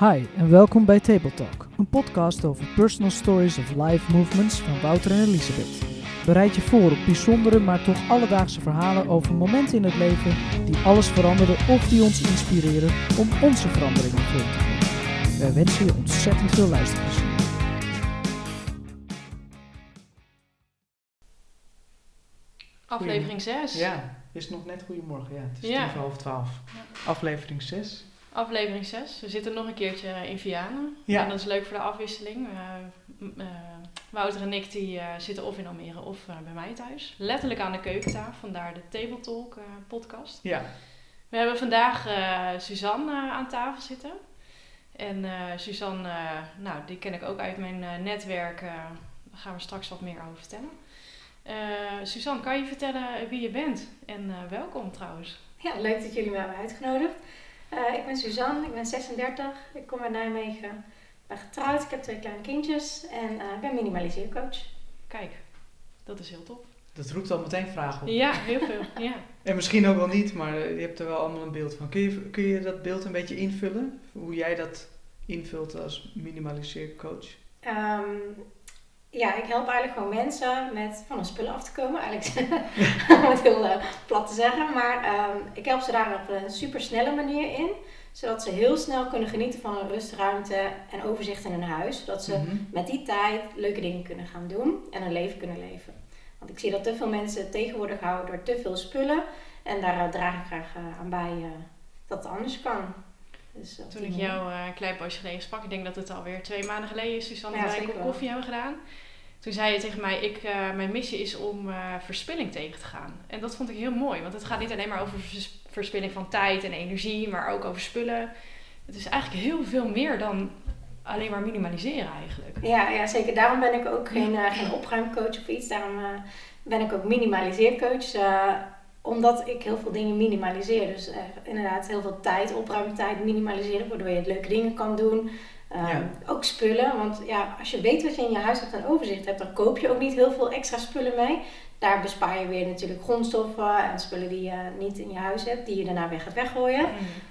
Hi en welkom bij Table Talk, een podcast over personal stories of life movements van Wouter en Elisabeth. Bereid je voor op bijzondere, maar toch alledaagse verhalen over momenten in het leven die alles veranderen of die ons inspireren om onze veranderingen vorm te geven. Wij wensen je ontzettend veel luisterplezier. Aflevering 6. Ja, is nog net goedemorgen. Ja, het is Ja. tien voor half twaalf. Aflevering 6. Aflevering 6. We zitten nog een keertje in Vianen. Ja. En dat is leuk voor de afwisseling. Eh, eh, Wouter en ik die, eh, zitten of in Almere of eh, bij mij thuis. Letterlijk aan de keukentafel, vandaar de Table Talk eh, podcast. Ja, We hebben vandaag eh, Suzanne eh, aan tafel zitten. En eh, Suzanne, eh, nou, die ken ik ook uit mijn eh, netwerk. eh, daar gaan we straks wat meer over vertellen. Eh, Suzanne, kan je vertellen wie je bent? En eh, welkom trouwens. Ja, leuk dat jullie me hebben uitgenodigd. Eh, ik ben Suzanne, ik ben 36, ik kom uit Nijmegen. Ik ben getrouwd, ik heb twee kleine kindjes en eh, ik ben minimaliseercoach. Kijk, dat is heel tof. dat roept al meteen vragen op. Ja, heel veel. Ja. En misschien ook wel niet, maar eh, je hebt er wel allemaal een beeld van. Kun je, kun je dat beeld een beetje invullen? Hoe jij dat invult als minimaliseercoach? Ehm, ja, ik help eigenlijk gewoon mensen met van hun spullen af te komen. Eigenlijk om het heel eh, plat te zeggen. Maar ehm, ik help ze daar op een super snelle manier in. Zodat ze heel snel kunnen genieten van een rustruimte en overzicht in hun huis. Zodat ze Mhm. met die tijd leuke dingen kunnen gaan doen en een leven kunnen leven. Want ik zie dat te veel mensen het tegenwoordig houden door te veel spullen. En daar eh, draag ik graag eh, aan bij dat het anders kan. Dus, Toen ik manier. jou eh, een klein poosje geleden sprak, ik denk dat het alweer twee maanden geleden is, Suzanne, Ja, dat wij een kop koffie hebben gedaan. Toen zei je tegen mij, ik, eh, mijn missie is om eh, verspilling tegen te gaan. En dat vond ik heel mooi, want het gaat niet alleen maar over vers- verspilling van tijd en energie, maar ook over spullen. Het is eigenlijk heel veel meer dan alleen maar minimaliseren eigenlijk. Ja, ja, zeker. Daarom ben ik ook geen, geen opruimcoach of iets. Daarom ben ik ook minimaliseercoach. Omdat ik heel veel dingen minimaliseer. Dus eh, inderdaad heel veel tijd, opruimtijd minimaliseren. Waardoor je leuke dingen kan doen. Ehm, Ja. Ook spullen. Want ja, als je weet wat je in je huis hebt en overzicht hebt, dan koop je ook niet heel veel extra spullen mee. Daar bespaar je weer natuurlijk grondstoffen en spullen die je niet in je huis hebt, die je daarna weer gaat weggooien.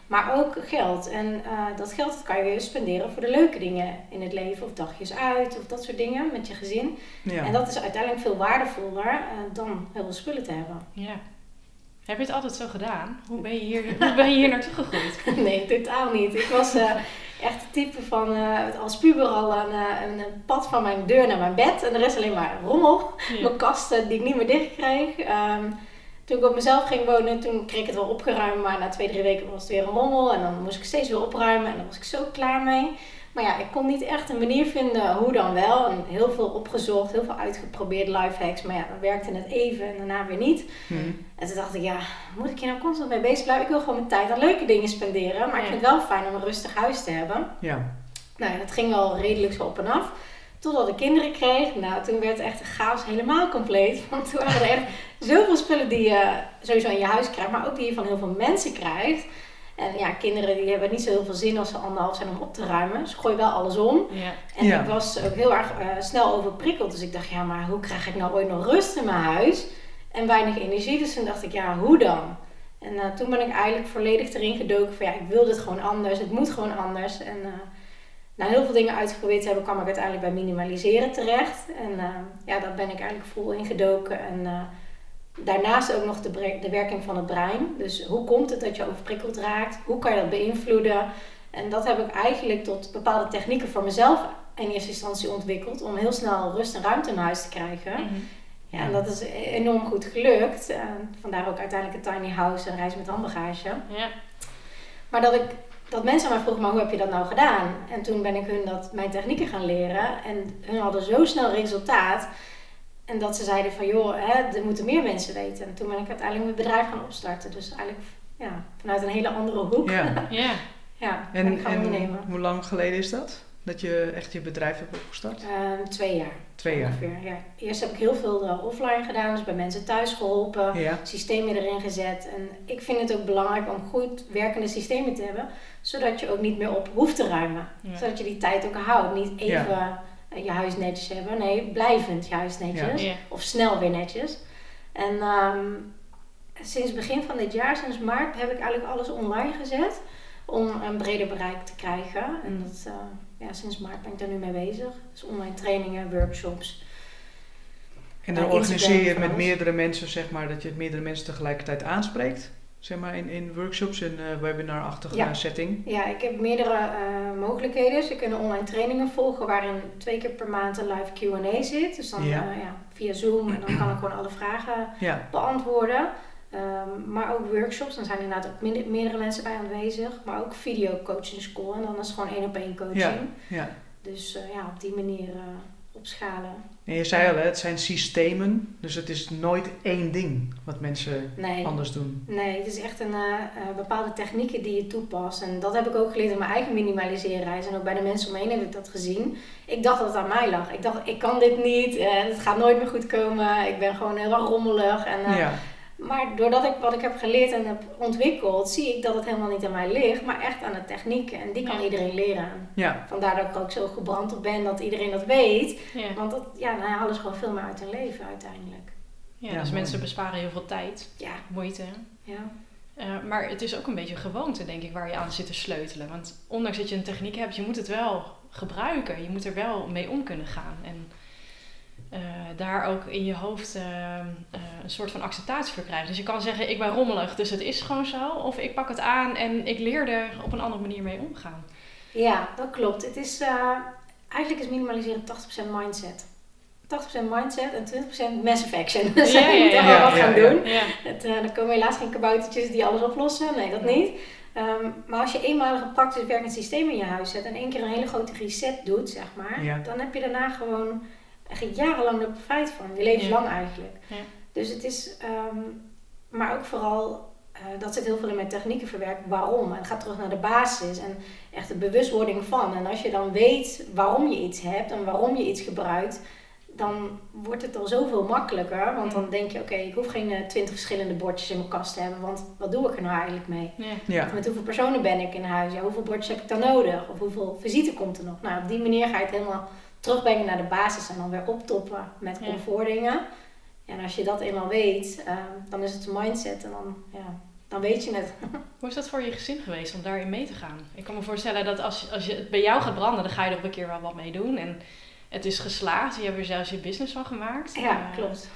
Maar ook geld. En eh, dat geld dat kan je weer spenderen voor de leuke dingen in het leven. Of dagjes uit of dat soort dingen met je gezin. Ja. En dat is uiteindelijk veel waardevoller eh, dan heel veel spullen te hebben. Ja. Heb je het altijd zo gedaan? Hoe ben je hier, hoe ben je hier naartoe gegroeid? nee, totaal niet. Ik was eh, echt het type van eh, als puber al een, eh, een, een pad van mijn deur naar mijn bed. En de rest alleen maar rommel. Ja. Mijn kasten die ik niet meer dicht kreeg. Ehm, toen ik op mezelf ging wonen, toen kreeg ik het wel opgeruimd. Maar na twee, drie weken was het weer een rommel. En dan moest ik steeds weer opruimen. En dan was ik zo klaar mee. Maar ja, ik kon niet echt een manier vinden hoe dan wel. En heel veel opgezocht, heel veel uitgeprobeerd, lifehacks. Maar ja, dan werkte het even en daarna weer niet. Mhm. En toen dacht ik, ja, moet ik hier nou constant mee bezig blijven? Ik wil gewoon mijn tijd aan leuke dingen spenderen. Maar ik vind het wel fijn om een rustig huis te hebben. Ja. Nou, dat ging wel redelijk zo op en af. Totdat ik kinderen kreeg. Nou, toen werd echt de chaos helemaal compleet. Want toen waren er echt zoveel spullen die je sowieso in je huis krijgt. Maar ook die je van heel veel mensen krijgt. En ja, kinderen die hebben niet zo heel veel zin als ze anderhalf zijn om op te ruimen. Dus gooi wel alles om. Ja. En Ja. ik was ook heel erg eh, snel overprikkeld. Dus ik dacht, ja, maar hoe krijg ik nou ooit nog rust in mijn huis? En weinig energie. Dus toen dacht ik, ja, hoe dan? En eh, toen ben ik eigenlijk volledig erin gedoken van, ja, ik wil dit gewoon anders. Het moet gewoon anders. En eh, na heel veel dingen uitgeprobeerd te hebben, kwam ik uiteindelijk bij minimaliseren terecht. En eh, ja, daar ben ik eigenlijk vol in gedoken. En eh, daarnaast ook nog de, de werking van het brein. Dus hoe komt het dat je overprikkeld raakt? Hoe kan je dat beïnvloeden? En dat heb ik eigenlijk tot bepaalde technieken voor mezelf in eerste instantie ontwikkeld. Om heel snel rust en ruimte in huis te krijgen. Mhm. Ja, en dat is enorm goed gelukt. En vandaar ook uiteindelijk een tiny house en reis met handbagage. Ja. Maar dat, ik, dat mensen mij vroegen, maar hoe heb je dat nou gedaan? En toen ben ik hun dat, mijn technieken gaan leren. En hun hadden zo snel resultaat. En dat ze zeiden van, joh, hè, er moeten meer mensen weten. En toen ben ik uiteindelijk mijn bedrijf gaan opstarten. Dus eigenlijk ja, vanuit een hele andere hoek. ja. Ja. Ja, En, ik gaan en ondernemen. hoe lang geleden is dat? Dat je echt je bedrijf hebt opgestart? Ehm, twee jaar. Twee jaar. Ongeveer, ja. Eerst heb ik heel veel eh, offline gedaan, dus bij mensen thuis geholpen. Ja. systemen erin gezet. En ik vind het ook belangrijk om goed werkende systemen te hebben, zodat je ook niet meer op hoeft te ruimen. Ja. Zodat je die tijd ook houdt. Niet even je huis netjes hebben, nee, blijvend je huis netjes. Ja. Of snel weer netjes. En ehm, sinds begin van dit jaar, sinds maart, heb ik eigenlijk alles online gezet. om een breder bereik te krijgen. En dat, uh, ja, sinds maart ben ik daar nu mee bezig. Dus online trainingen, workshops. En dan organiseer je het met meerdere mensen, zeg maar, dat je meerdere mensen tegelijkertijd aanspreekt? Zeg maar, in, in workshops en uh, webinar-achtige ja. setting? Ja, ik heb meerdere uh, mogelijkheden. Ze kunnen online trainingen volgen waarin twee keer per maand een live Q&A zit. Dus dan ja. Uh, ja, via Zoom en dan kan ik gewoon alle vragen beantwoorden. Um, maar ook workshops, dan zijn inderdaad ook meerdere mensen bij aanwezig. Maar ook video coaching school en dan is het gewoon één op één coaching. Ja. Dus ja, op die manier opschalen. En je zei al, hè, het zijn systemen, dus het is nooit één ding wat mensen anders doen. Nee, het is echt een uh, bepaalde technieken die je toepast. En dat heb ik ook geleerd in mijn eigen minimaliseerreis. En ook bij de mensen omheen heb ik dat gezien. Ik dacht dat het aan mij lag. Ik dacht, ik kan dit niet, uh, het gaat nooit meer goed komen. Ik ben gewoon heel erg rommelig. En, ja. Maar doordat ik wat ik heb geleerd en heb ontwikkeld, zie ik dat het helemaal niet aan mij ligt, maar echt aan de technieken. En die kan iedereen leren. Ja. Vandaar dat ik ook zo gebrand op ben dat iedereen dat weet. Ja. Want dat, ja, nou, haalt gewoon veel meer uit hun leven uiteindelijk. Ja, dus mensen besparen heel veel tijd, ja. moeite. Ja. Uh, maar het is ook een beetje gewoonte, denk ik, waar je aan zit te sleutelen. Want ondanks dat je een techniek hebt, je moet het wel gebruiken. Je moet er wel mee om kunnen gaan. En uh, daar ook in je hoofd uh, uh, een soort van acceptatie voor krijgen. Dus je kan zeggen, ik ben rommelig, dus het is gewoon zo. Of ik pak het aan en ik leer er op een andere manier mee omgaan. Ja, dat klopt. Het is, eigenlijk is minimaliseren 80% mindset. 80% mindset en 20% massive action. Dus ja, je moet echt wel wat gaan doen. Het, er komen helaas geen kaboutertjes die alles oplossen. Nee, dat niet. Um, maar als je eenmalig een praktisch werkend systeem in je huis zet en één keer een hele grote reset doet, zeg maar, dan heb je daarna gewoon echt jarenlang er profijt van. Je levenslang ja. eigenlijk. Ja. Dus het is, um, maar ook vooral, uh, dat zit heel veel in mijn technieken verwerkt, waarom. En het gaat terug naar de basis en echt de bewustwording van. En als je dan weet waarom je iets hebt en waarom je iets gebruikt, dan wordt het al zoveel makkelijker. Want dan denk je, oké, ik hoef geen uh, twintig verschillende bordjes in mijn kast te hebben. Want wat doe ik er nou eigenlijk mee? Ja. Met hoeveel personen ben ik in huis? Ja, hoeveel bordjes heb ik dan nodig? Of hoeveel visite komt er nog? Nou, op die manier ga je het helemaal terugbrengen naar de basis en dan weer optoppen met comfortdingen. Ja, en als je dat eenmaal weet, uh, dan is het een mindset en dan, ja, dan weet je het. Hoe is dat voor je gezin geweest om daarin mee te gaan? Ik kan me voorstellen dat als, als je het bij jou gaat branden, dan ga je er op een keer wel wat mee doen. En het is geslaagd, je hebt er zelfs je business van gemaakt. Ja, uh, klopt.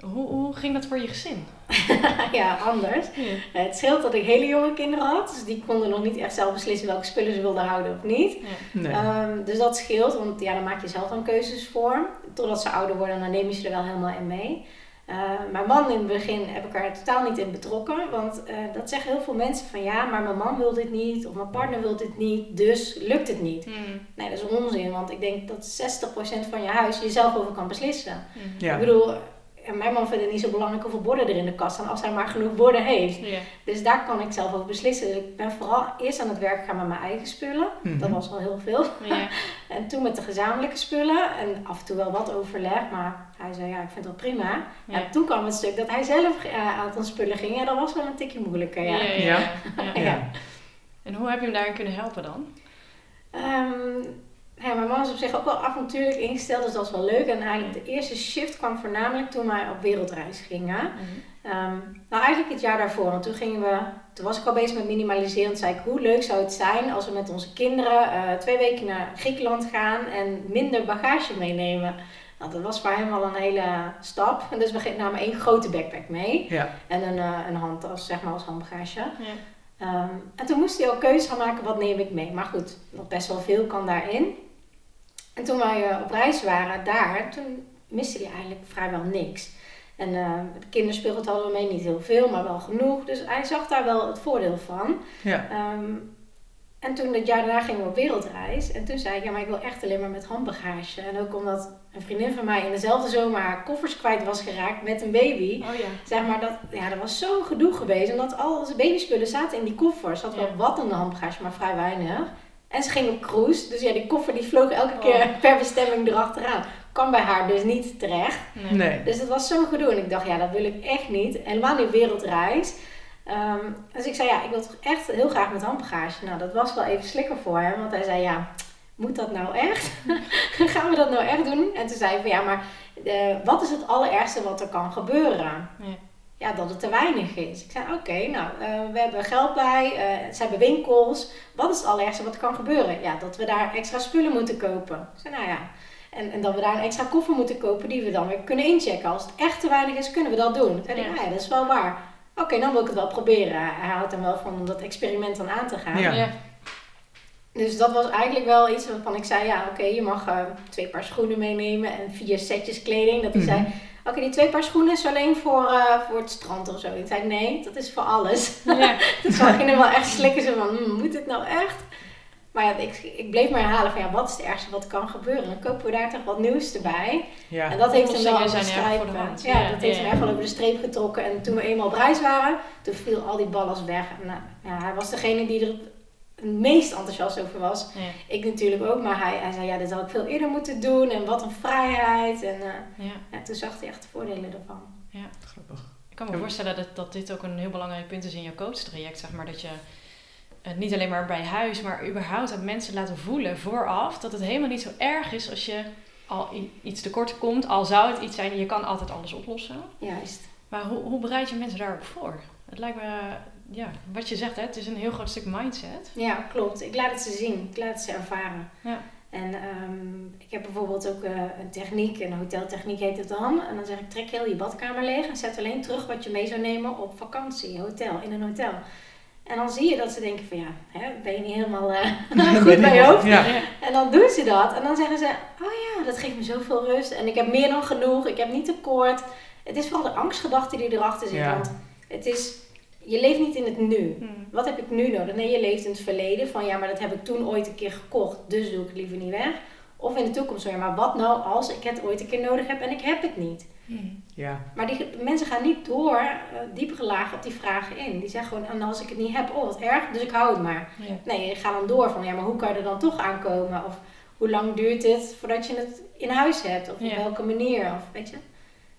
Hoe, hoe ging dat voor je gezin? ja, anders. Het scheelt dat ik hele jonge kinderen had. Dus die konden nog niet echt zelf beslissen welke spullen ze wilden houden of niet. Um, dus dat scheelt, want ja, dan maak je zelf dan keuzes voor. Totdat ze ouder worden, dan neem je ze er wel helemaal in mee. Uh, mijn man in het begin heb ik er totaal niet in betrokken. Want uh, dat zeggen heel veel mensen van ja, maar mijn man wil dit niet. Of mijn partner wil dit niet. Dus lukt het niet. Nee, dat is onzin. Want ik denk dat 60% van je huis je zelf over kan beslissen. Ja. Ik bedoel, en mijn man vindt het niet zo belangrijk hoeveel borden er in de kast staan, als hij maar genoeg borden heeft. Dus daar kan ik zelf over beslissen. Dus ik ben vooral eerst aan het werk gegaan met mijn eigen spullen. Dat mhm. was al heel veel. Ja. en toen met de gezamenlijke spullen. En af en toe wel wat overleg, maar hij zei ja, ik vind dat prima. En toen kwam het stuk dat hij zelf uh, aan het spullen ging. En dat was wel een tikje moeilijker. Ja. Ja. En hoe heb je hem daarin kunnen helpen dan? Um, ja, mijn man is op zich ook wel avontuurlijk ingesteld, dus dat is wel leuk. En eigenlijk de eerste shift kwam voornamelijk toen wij op wereldreis gingen. Mhm. Ehm, nou, eigenlijk het jaar daarvoor, want toen gingen we, toen was ik al bezig met minimaliseren. Toen zei ik, hoe leuk zou het zijn als we met onze kinderen uh, twee weken naar Griekenland gaan en minder bagage meenemen. Nou, dat was voor hem al een hele stap. En dus we namen één grote backpack mee ja. en een, uh, een handtas, zeg maar, als handbagage. Ja. Um, en toen moest hij ook keuze gaan maken, wat neem ik mee. Maar goed, nog best wel veel kan daarin. En toen wij uh, op reis waren daar, toen miste hij eigenlijk vrijwel niks. En uh, de kinderspeelgoed hadden we mee, niet heel veel, maar wel genoeg. Dus hij zag daar wel het voordeel van. Ja. Um, en toen, het jaar daarna, gingen we op wereldreis. En toen zei ik, ja, maar ik wil echt alleen maar met handbagage. En ook omdat een vriendin van mij in dezelfde zomer haar koffers kwijt was geraakt met een baby. Oh ja. Zeg maar, dat, ja, dat was zo'n gedoe geweest. Omdat al onze babyspullen zaten in die koffers. Had wel wat in de handbagage, maar vrij weinig. En ze ging op cruise. Dus ja, die koffer die vloog elke keer oh. per bestemming erachteraan. Kan bij haar dus niet terecht. Nee. Dus het was zo'n gedoe. En ik dacht, ja, dat wil ik echt niet. Helemaal niet wereldreis. Um, dus ik zei, ja, ik wil toch echt heel graag met handbagage. Nou, dat was wel even slikker voor hem. Want hij zei, ja, moet dat nou echt? Gaan we dat nou echt doen? En toen zei hij van, ja, maar uh, wat is het allerergste wat er kan gebeuren? Ja. Ja, dat het te weinig is. Ik zei, oké, nou, we hebben geld bij, ze hebben winkels. Wat is het allerergste wat kan gebeuren? Ja, dat we daar extra spullen moeten kopen. Ik zei, nou ja, en, en dat we daar een extra koffer moeten kopen die we dan weer kunnen inchecken. Als het echt te weinig is, kunnen we dat doen. Ik zei, ja. ja, dat is wel waar. Oké, dan wil ik het wel proberen. Hij houdt dan wel van om dat experiment dan aan te gaan. Ja. Dus dat was eigenlijk wel iets waarvan ik zei, ja oké, je mag uh, twee paar schoenen meenemen en vier setjes kleding. Dat hij zei, oké, die twee paar schoenen is alleen voor, uh, voor het strand of zo. Ik zei, nee, dat is voor alles. Ja. dus dan ging er wel echt slikken, zo van, hm, moet het nou echt? Maar ja, ik, ik bleef maar herhalen van ja, wat is het ergste wat kan gebeuren? Dan kopen we daar toch wat nieuws erbij. Ja. En dat heeft hem wel over de streep, ja, ja, dat heeft hem echt wel over de streep getrokken. En toen we eenmaal op reis waren, toen viel al die ballast weg. En, nou, ja, hij was degene die er het meest enthousiast over was. Ik natuurlijk ook, maar hij, hij zei ja, dit had ik veel eerder moeten doen. En wat een vrijheid. En uh, ja. toen zag hij echt de voordelen ervan. Ja, grappig. Ik kan me voorstellen dat, dat dit ook een heel belangrijk punt is in je coachtraject. Zeg maar, dat je uh, niet alleen maar bij huis, maar überhaupt aan mensen laten voelen vooraf dat het helemaal niet zo erg is als je al iets tekort komt. Al zou het iets zijn, je kan altijd alles oplossen. Juist. Maar hoe, hoe bereid je mensen daarop voor? Het lijkt me, ja, wat je zegt, hè, het is een heel groot stuk mindset. Ja, klopt. Ik laat het ze zien, ik laat het ze ervaren. Ja. En um, ik heb bijvoorbeeld ook uh, een techniek, een hoteltechniek heet het dan. En dan zeg ik, trek heel je badkamer leeg en zet alleen terug wat je mee zou nemen op vakantie, hotel, in een hotel. En dan zie je dat ze denken van ja, hè, ben je niet helemaal uh, goed bij je hoofd? Ja. En dan doen ze dat. En dan zeggen ze, oh ja, dat geeft me zoveel rust. En ik heb meer dan genoeg. Ik heb niet tekort. Het is vooral de angstgedachte die erachter zit. Want het is, je leeft niet in het nu. Hmm. Wat heb ik nu nodig? Nee, je leeft in het verleden. Van ja, maar dat heb ik toen ooit een keer gekocht. Dus doe ik het liever niet weg. Of in de toekomst. Ja, maar wat nou als ik het ooit een keer nodig heb en ik heb het niet? Ja. Maar die mensen gaan niet door uh, diepere lagen op die vragen in. Die zeggen gewoon, en als ik het niet heb, oh wat erg, dus ik hou het maar. Nee, je gaat dan door van, ja, maar hoe kan je er dan toch aankomen? Of hoe lang duurt het voordat je het in huis hebt? Of op welke manier? Of weet je,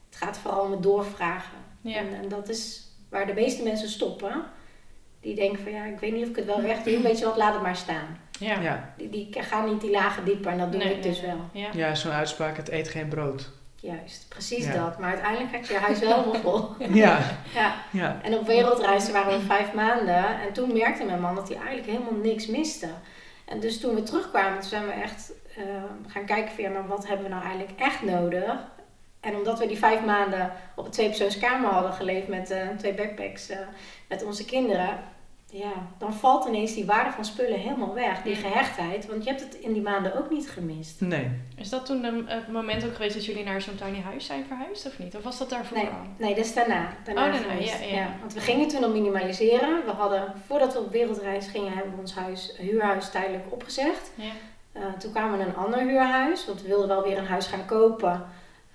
het gaat vooral om het doorvragen. En, en, dat is waar de meeste mensen stoppen. Die denken van, ja, ik weet niet of ik het wel recht doe, weet je wat, laat het maar staan. Ja. Die, die gaan niet die lagen dieper en dat doe ik dus wel. Ja, ja zo'n uitspraak, het eet geen brood. Juist, precies dat. Maar uiteindelijk had je je huis wel helemaal vol. ja. ja. ja. En op wereldreizen waren we vijf maanden. En toen merkte mijn man dat hij eigenlijk helemaal niks miste. En dus toen we terugkwamen, toen zijn we echt uh, gaan kijken van ja, maar wat hebben we nou eigenlijk echt nodig? En omdat we die vijf maanden op een tweepersoonskamer hadden geleefd met uh, twee backpacks uh, met onze kinderen, ja, dan valt ineens die waarde van spullen helemaal weg. Die gehechtheid. Want je hebt het in die maanden ook niet gemist. Nee. Is dat toen het moment ook geweest dat jullie naar zo'n tiny huis zijn verhuisd of niet? Of was dat daarvoor nee, Nee, dat is daarna. daarna oh, daarna, ja, ja. ja, Want we gingen toen al minimaliseren. We hadden, voordat we op wereldreis gingen, hebben we ons huis, huurhuis tijdelijk opgezegd. Ja. Uh, toen kwamen we naar een ander huurhuis. Want we wilden wel weer een huis gaan kopen.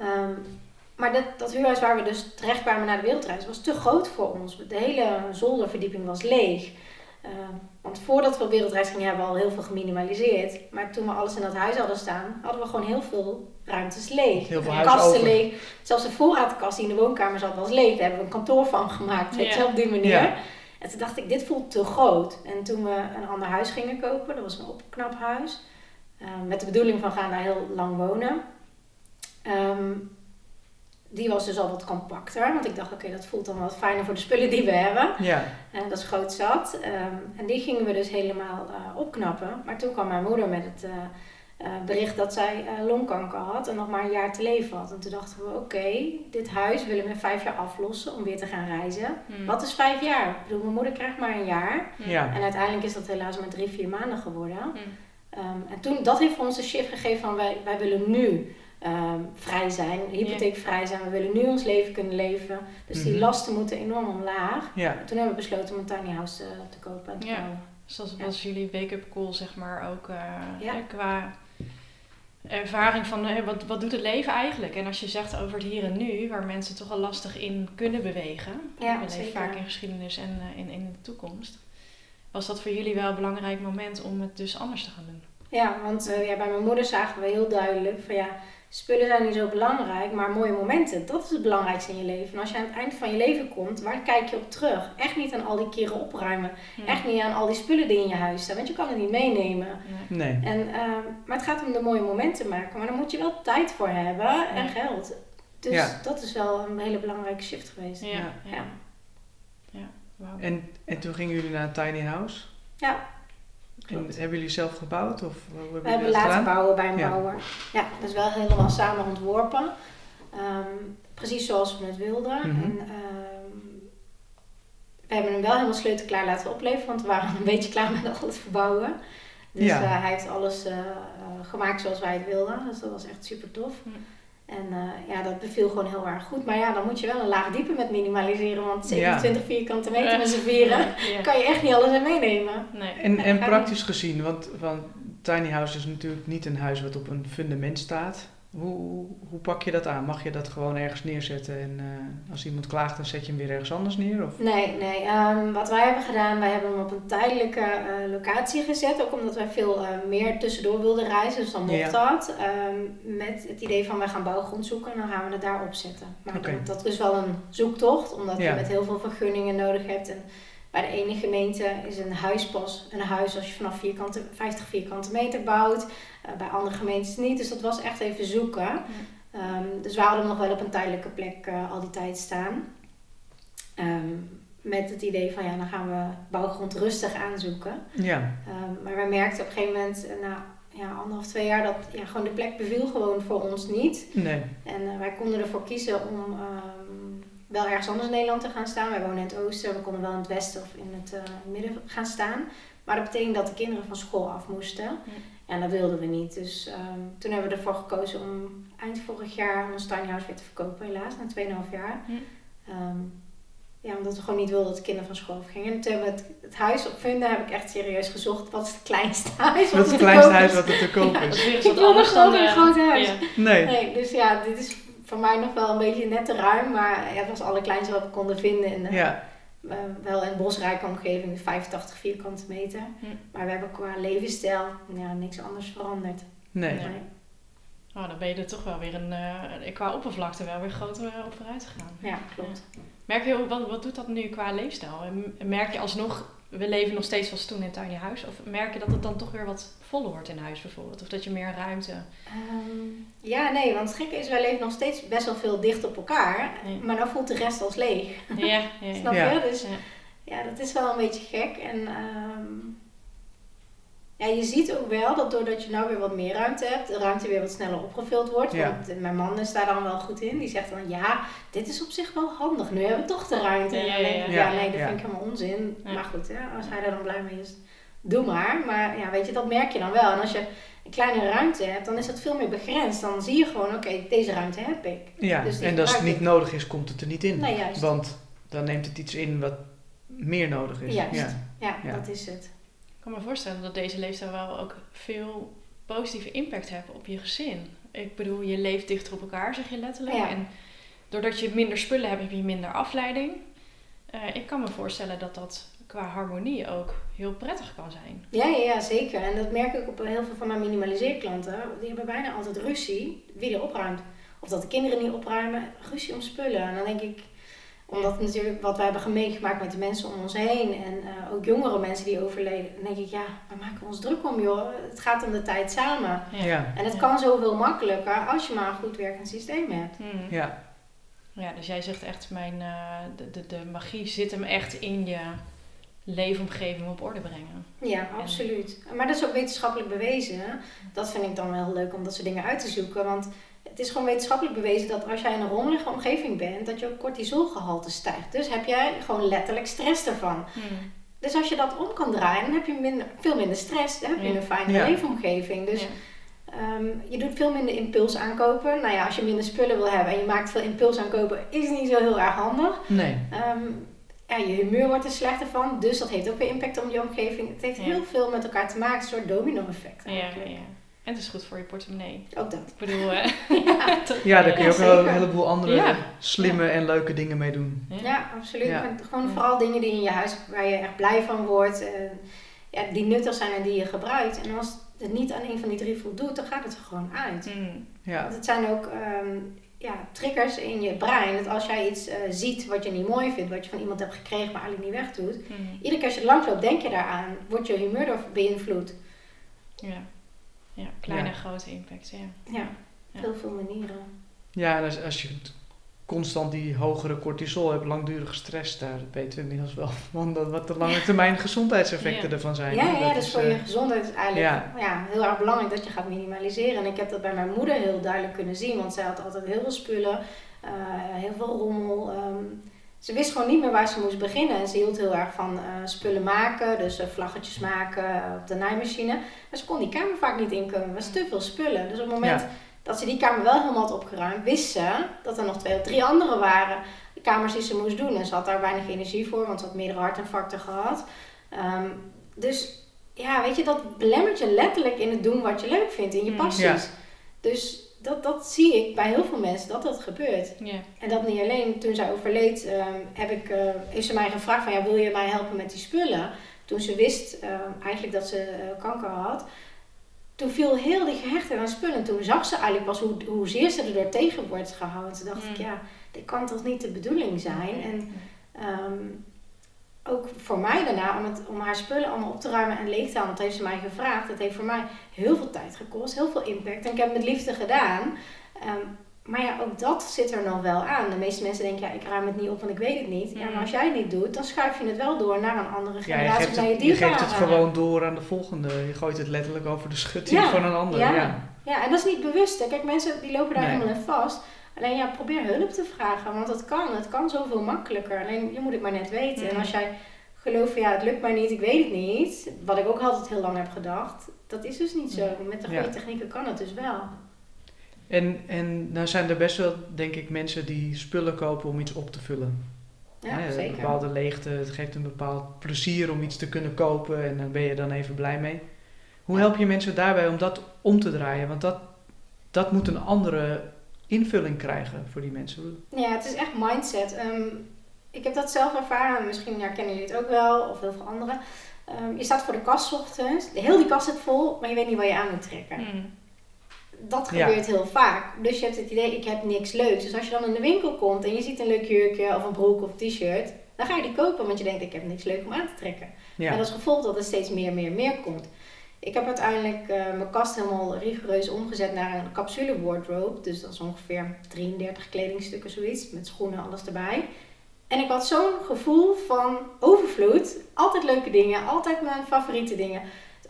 Um, maar dat, dat huurhuis waar we dus terecht kwamen naar de wereldreis was te groot voor ons. De hele zolderverdieping was leeg. Uh, want voordat we op wereldreis gingen hebben we al heel veel geminimaliseerd. Maar toen we alles in dat huis hadden staan, hadden we gewoon heel veel ruimtes leeg. Heel veel kasten leeg. Zelfs de voorraadkast die in de woonkamer zat was leeg. Daar hebben we een kantoor van gemaakt. Weet je, op die manier. En toen dacht ik, dit voelt te groot. En toen we een ander huis gingen kopen, dat was een opknaphuis. Uh, met de bedoeling van gaan daar heel lang wonen. Um, die was dus al wat compacter. Want ik dacht, oké, dat voelt dan wat fijner voor de spullen die we hebben. Ja. En dat is groot zat. Ehm, en die gingen we dus helemaal uh, opknappen. Maar toen kwam mijn moeder met het uh, bericht dat zij longkanker had en nog maar een jaar te leven had. En toen dachten we, oké, dit huis willen we in vijf jaar aflossen om weer te gaan reizen. Hmm. Wat is vijf jaar? Ik bedoel, mijn moeder krijgt maar een jaar. Ja. En uiteindelijk is dat helaas maar drie, vier maanden geworden. Hmm. Ehm, en toen, dat heeft voor ons een shift gegeven van wij, wij willen nu Ehm, vrij zijn, hypotheekvrij zijn. We willen nu ons leven kunnen leven. Dus die mhm. lasten moeten enorm omlaag. Ja. Toen hebben we besloten om een tiny house uh, te kopen en te ja. Dus dat was jullie wake-up call, zeg maar, ook uh, qua ervaring van uh, wat, wat doet het leven eigenlijk? En als je zegt over het hier en nu, waar mensen toch al lastig in kunnen bewegen. Ja, we leven vaak in geschiedenis en in, in de toekomst. Was dat voor jullie wel een belangrijk moment om het dus anders te gaan doen? Ja, want ja, bij mijn moeder zagen we heel duidelijk van ja spullen zijn niet zo belangrijk, maar mooie momenten, dat is het belangrijkste in je leven. En als je aan het eind van je leven komt, waar kijk je op terug? Echt niet aan al die keren opruimen. Echt niet aan al die spullen die in je huis staan, want je kan het niet meenemen. Nee. En, uh, maar het gaat om de mooie momenten maken, maar daar moet je wel tijd voor hebben en geld. Dus dat is wel een hele belangrijke shift geweest. Ja. ja. ja. Wow. En, en toen gingen jullie naar een tiny house? Ja. En hebben jullie zelf gebouwd? Of hebben we hebben laten bouwen bij een bouwer. Ja, dat is wel helemaal samen ontworpen. Ehm, precies zoals we het wilden. Mhm. en, ehm, we hebben hem wel helemaal sleutelklaar laten opleveren, want we waren een beetje klaar met al het verbouwen. Dus ja. uh, hij heeft alles uh, gemaakt zoals wij het wilden. Dus dat was echt super tof. En uh, ja, dat beviel gewoon heel erg goed. Maar ja, dan moet je wel een laag diepe met minimaliseren. Want 27 vierkante meter met z'n vieren kan je echt niet alles in meenemen. Nee. En, en praktisch gezien, want van tiny house is natuurlijk niet een huis wat op een fundament staat. Hoe, hoe pak je dat aan? Mag je dat gewoon ergens neerzetten en uh, als iemand klaagt, dan zet je hem weer ergens anders neer? Of? Nee, nee. Um, wat wij hebben gedaan, wij hebben hem op een tijdelijke uh, locatie gezet. Ook omdat wij veel uh, meer tussendoor wilden reizen, dus dan mocht ja. dat. Um, met het idee van wij gaan bouwgrond zoeken en dan gaan we het daar opzetten. Maar okay. dat, is wel een zoektocht, omdat ja. je met heel veel vergunningen nodig hebt. En bij de ene gemeente is een huis pas een huis als je vanaf vierkante, 50 vierkante meter bouwt. Uh, bij andere gemeentes niet. Dus dat was echt even zoeken. Ja. Um, dus we hadden hem nog wel op een tijdelijke plek uh, al die tijd staan. Um, met het idee van ja, dan gaan we bouwgrond rustig aanzoeken. Ja. Um, maar wij merkten op een gegeven moment, uh, na ja, anderhalf, twee jaar, dat ja, gewoon de plek beviel gewoon voor ons niet. Nee. En uh, wij konden ervoor kiezen om wel ergens anders in Nederland te gaan staan. Wij wonen in het oosten, we konden wel in het westen of in het uh, midden gaan staan. Maar dat betekent dat de kinderen van school af moesten. Ja. En dat wilden we niet. Dus um, toen hebben we ervoor gekozen om eind vorig jaar ons tiny house weer te verkopen, helaas, na 2,5 jaar. Ja. Um, ja, omdat we gewoon niet wilden dat de kinderen van school afgingen. En toen hebben we het, het huis op vinden, heb ik echt serieus gezocht. Wat is het kleinste huis wat, wat het kleinste huis wat er te koop is? Ja, ik wilde gewoon een groot huis. Ja. Nee. nee. Dus ja, dit is voor mij nog wel een beetje net te ruim, maar het was alle kleinste wat we konden vinden. En, ja. Uh, wel in bosrijke omgeving, 85 vierkante meter. Hm. Maar we hebben qua levensstijl ja, niks anders veranderd. Nee. nee. Oh, dan ben je er toch wel weer een, uh, qua oppervlakte wel weer groter op vooruit gegaan. Ja, klopt. Merk je, wat, wat doet dat nu qua leefstijl? Merk je alsnog we leven nog steeds als toen in tiny huis? Of merk je dat het dan toch weer wat voller wordt in huis bijvoorbeeld? Of dat je meer ruimte... Um, ja, nee, want het gekke is, wij leven nog steeds best wel veel dicht op elkaar. Maar dan voelt de rest als leeg. Ja, ja, Snap je? Dus ja. dat is wel een beetje gek. En um, ja, je ziet ook wel dat doordat je nou weer wat meer ruimte hebt, de ruimte weer wat sneller opgevuld wordt. Want mijn man is daar dan wel goed in. Die zegt dan, ja, dit is op zich wel handig. Nu hebben we toch de ruimte. Ja, ja, ja. ja nee, dat vind ik helemaal onzin. Maar goed, hè, als hij daar dan blij mee is, doe maar. Maar ja, weet je, dat merk je dan wel. En als je een kleine ruimte hebt, dan is dat veel meer begrensd. Dan zie je gewoon, oké, deze ruimte heb ik. Ja, dus en als het niet nodig is, komt het er niet in. Nee. Want dan neemt het iets in wat meer nodig is. Juist, ja, ja dat is het kan me voorstellen dat deze leefstijl wel ook veel positieve impact heeft op je gezin. Ik bedoel, je leeft dichter op elkaar, zeg je letterlijk. En doordat je minder spullen hebt, heb je minder afleiding. Uh, ik kan me voorstellen dat dat qua harmonie ook heel prettig kan zijn. Ja, ja, ja, zeker. En dat merk ik op heel veel van mijn minimaliseerklanten. Die hebben bijna altijd ruzie wie er opruimt. Of dat de kinderen niet opruimen, ruzie om spullen. En dan denk ik, omdat natuurlijk wat wij hebben meegemaakt met de mensen om ons heen en uh, ook jongere mensen die overleden, dan denk ik, ja, we maken ons druk om joh. Het gaat om de tijd samen. Ja. En het kan zoveel makkelijker als je maar een goed werkend systeem hebt. Hmm. Ja. Ja, dus jij zegt echt, mijn, uh, de, de, de magie zit hem echt in je leefomgeving op orde brengen. Ja, absoluut. Maar dat is ook wetenschappelijk bewezen. Dat vind ik dan wel leuk om dat soort dingen uit te zoeken. Want het is gewoon wetenschappelijk bewezen dat als jij in een rommelige omgeving bent, dat je cortisolgehalte stijgt. Dus heb jij gewoon letterlijk stress ervan. Hmm. Dus als je dat om kan draaien, dan heb je minder, veel minder stress. Dan heb je een fijne leefomgeving. Dus ehm, je doet veel minder impuls aankopen. Nou ja, als je minder spullen wil hebben en je maakt veel impuls aankopen, is het niet zo heel erg handig. Nee. Um, ja, je humeur wordt er slechter van, dus dat heeft ook weer impact op je omgeving. Het heeft heel veel met elkaar te maken, een soort domino-effect. Ja, ja, ja. En het is goed voor je portemonnee. Ook dat. Ik bedoel, uh, ja. ja, daar kun je ook wel een heleboel andere slimme en leuke dingen mee doen. Ja, absoluut. Gewoon vooral dingen die in je huis waar je echt blij van wordt. ja, die nuttig zijn en die je gebruikt. En als het niet aan een van die drie voldoet, dan gaat het er gewoon uit. Mm. Ja. Want het zijn ook um, ja, triggers in je brein. Dat als jij iets uh, ziet wat je niet mooi vindt, wat je van iemand hebt gekregen, maar eigenlijk niet wegdoet. Mm. Iedere keer als je langs loopt, denk je daaraan. Wordt je humeur door beïnvloed. Ja. Ja, kleine en grote impact, ja. Ja, heel veel manieren. Ja, en als, als je constant die hogere cortisol hebt, langdurige stress, daar weten we inmiddels wel van dat- wat de lange termijn gezondheidseffecten Ja. ervan zijn. Ja, ja, Dat dus is, voor eh, je gezondheid is eigenlijk ja. ja. heel erg belangrijk dat je gaat minimaliseren. En ik heb dat bij mijn moeder heel duidelijk kunnen zien, want zij had altijd heel veel spullen, eh, heel veel rommel. ehm. Ze wist gewoon niet meer waar ze moest beginnen. En ze hield heel erg van eh, spullen maken, dus eh, vlaggetjes maken eh, op de naaimachine. Maar ze kon die kamer vaak niet inkomen, er was te veel spullen. Dus op het moment Ja. dat ze die kamer wel helemaal had opgeruimd, wist ze dat er nog twee of drie andere waren. De kamers die ze moest doen. En ze had daar weinig energie voor, want ze had meerdere hartinfarcten gehad. Ehm, dus ja, weet je, dat belemmert je letterlijk in het doen wat je leuk vindt, in je Mm. passies. Ja. Dus dat, dat zie ik bij heel veel mensen, dat dat gebeurt. En dat niet alleen. Toen zij overleed, ehm, heb ik, eh, heeft ze mij gevraagd van, ja, wil je mij helpen met die spullen? Toen ze wist ehm, eigenlijk dat ze eh, kanker had. Toen viel heel die gehechtheid aan spullen. Toen zag ze eigenlijk pas hoe, hoezeer ze erdoor tegen wordt gehouden. Toen dacht Mm. ik, ja, dit kan toch niet de bedoeling zijn? En Ehm, ook voor mij daarna, om, het, om haar spullen allemaal op te ruimen en leeg te halen, dat heeft ze mij gevraagd. Dat heeft voor mij heel veel tijd gekost, heel veel impact. En ik heb het met liefde gedaan. Ehm, maar ja, ook dat zit er nog wel aan. De meeste mensen denken, ja, ik ruim het niet op, want ik weet het niet. Ja, maar Mm. als jij het niet doet, dan schuif je het wel door naar een andere Ja, je generatie naar je je geeft het gewoon door aan de volgende. Je gooit het letterlijk over de schutting Ja, van een ander. ja. Ja. Ja, en dat is niet bewust. Hè. Kijk, mensen die lopen daar Nee. helemaal in vast. Alleen ja, probeer hulp te vragen, want het kan. Het kan zoveel makkelijker. Alleen je moet het maar net weten. En als jij gelooft van ja, het lukt mij niet, ik weet het niet. Wat ik ook altijd heel lang heb gedacht. Dat is dus niet zo. Met de goede Ja. technieken kan het dus wel. En, en nou zijn er best wel, denk ik, mensen die spullen kopen om iets op te vullen. Ja, Hè, Een zeker. bepaalde leegte, het geeft een bepaald plezier om iets te kunnen kopen en daar ben je dan even blij mee. Hoe help je mensen daarbij om dat om te draaien? Want dat, dat moet een andere invulling krijgen voor die mensen. Ja, het is echt mindset. Ehm, ik heb dat zelf ervaren. Misschien herkennen jullie het ook wel, of heel veel anderen. Ehm, je staat voor de kast ochtends. Heel die kast zit vol, maar je weet niet waar je aan moet trekken. Mm. Dat Ja. gebeurt heel vaak. Dus je hebt het idee, ik heb niks leuks. Dus als je dan in de winkel komt en je ziet een leuk jurkje of een broek of t-shirt, dan ga je die kopen, want je denkt, ik heb niks leuk om aan te trekken. Ja, En als gevolg dat er steeds meer, meer, meer komt. Ik heb uiteindelijk eh, mijn kast helemaal rigoureus omgezet naar een capsule wardrobe. Dus dat is ongeveer 33 kledingstukken zoiets, met schoenen, alles erbij. En ik had zo'n gevoel van overvloed. Altijd leuke dingen, altijd mijn favoriete dingen.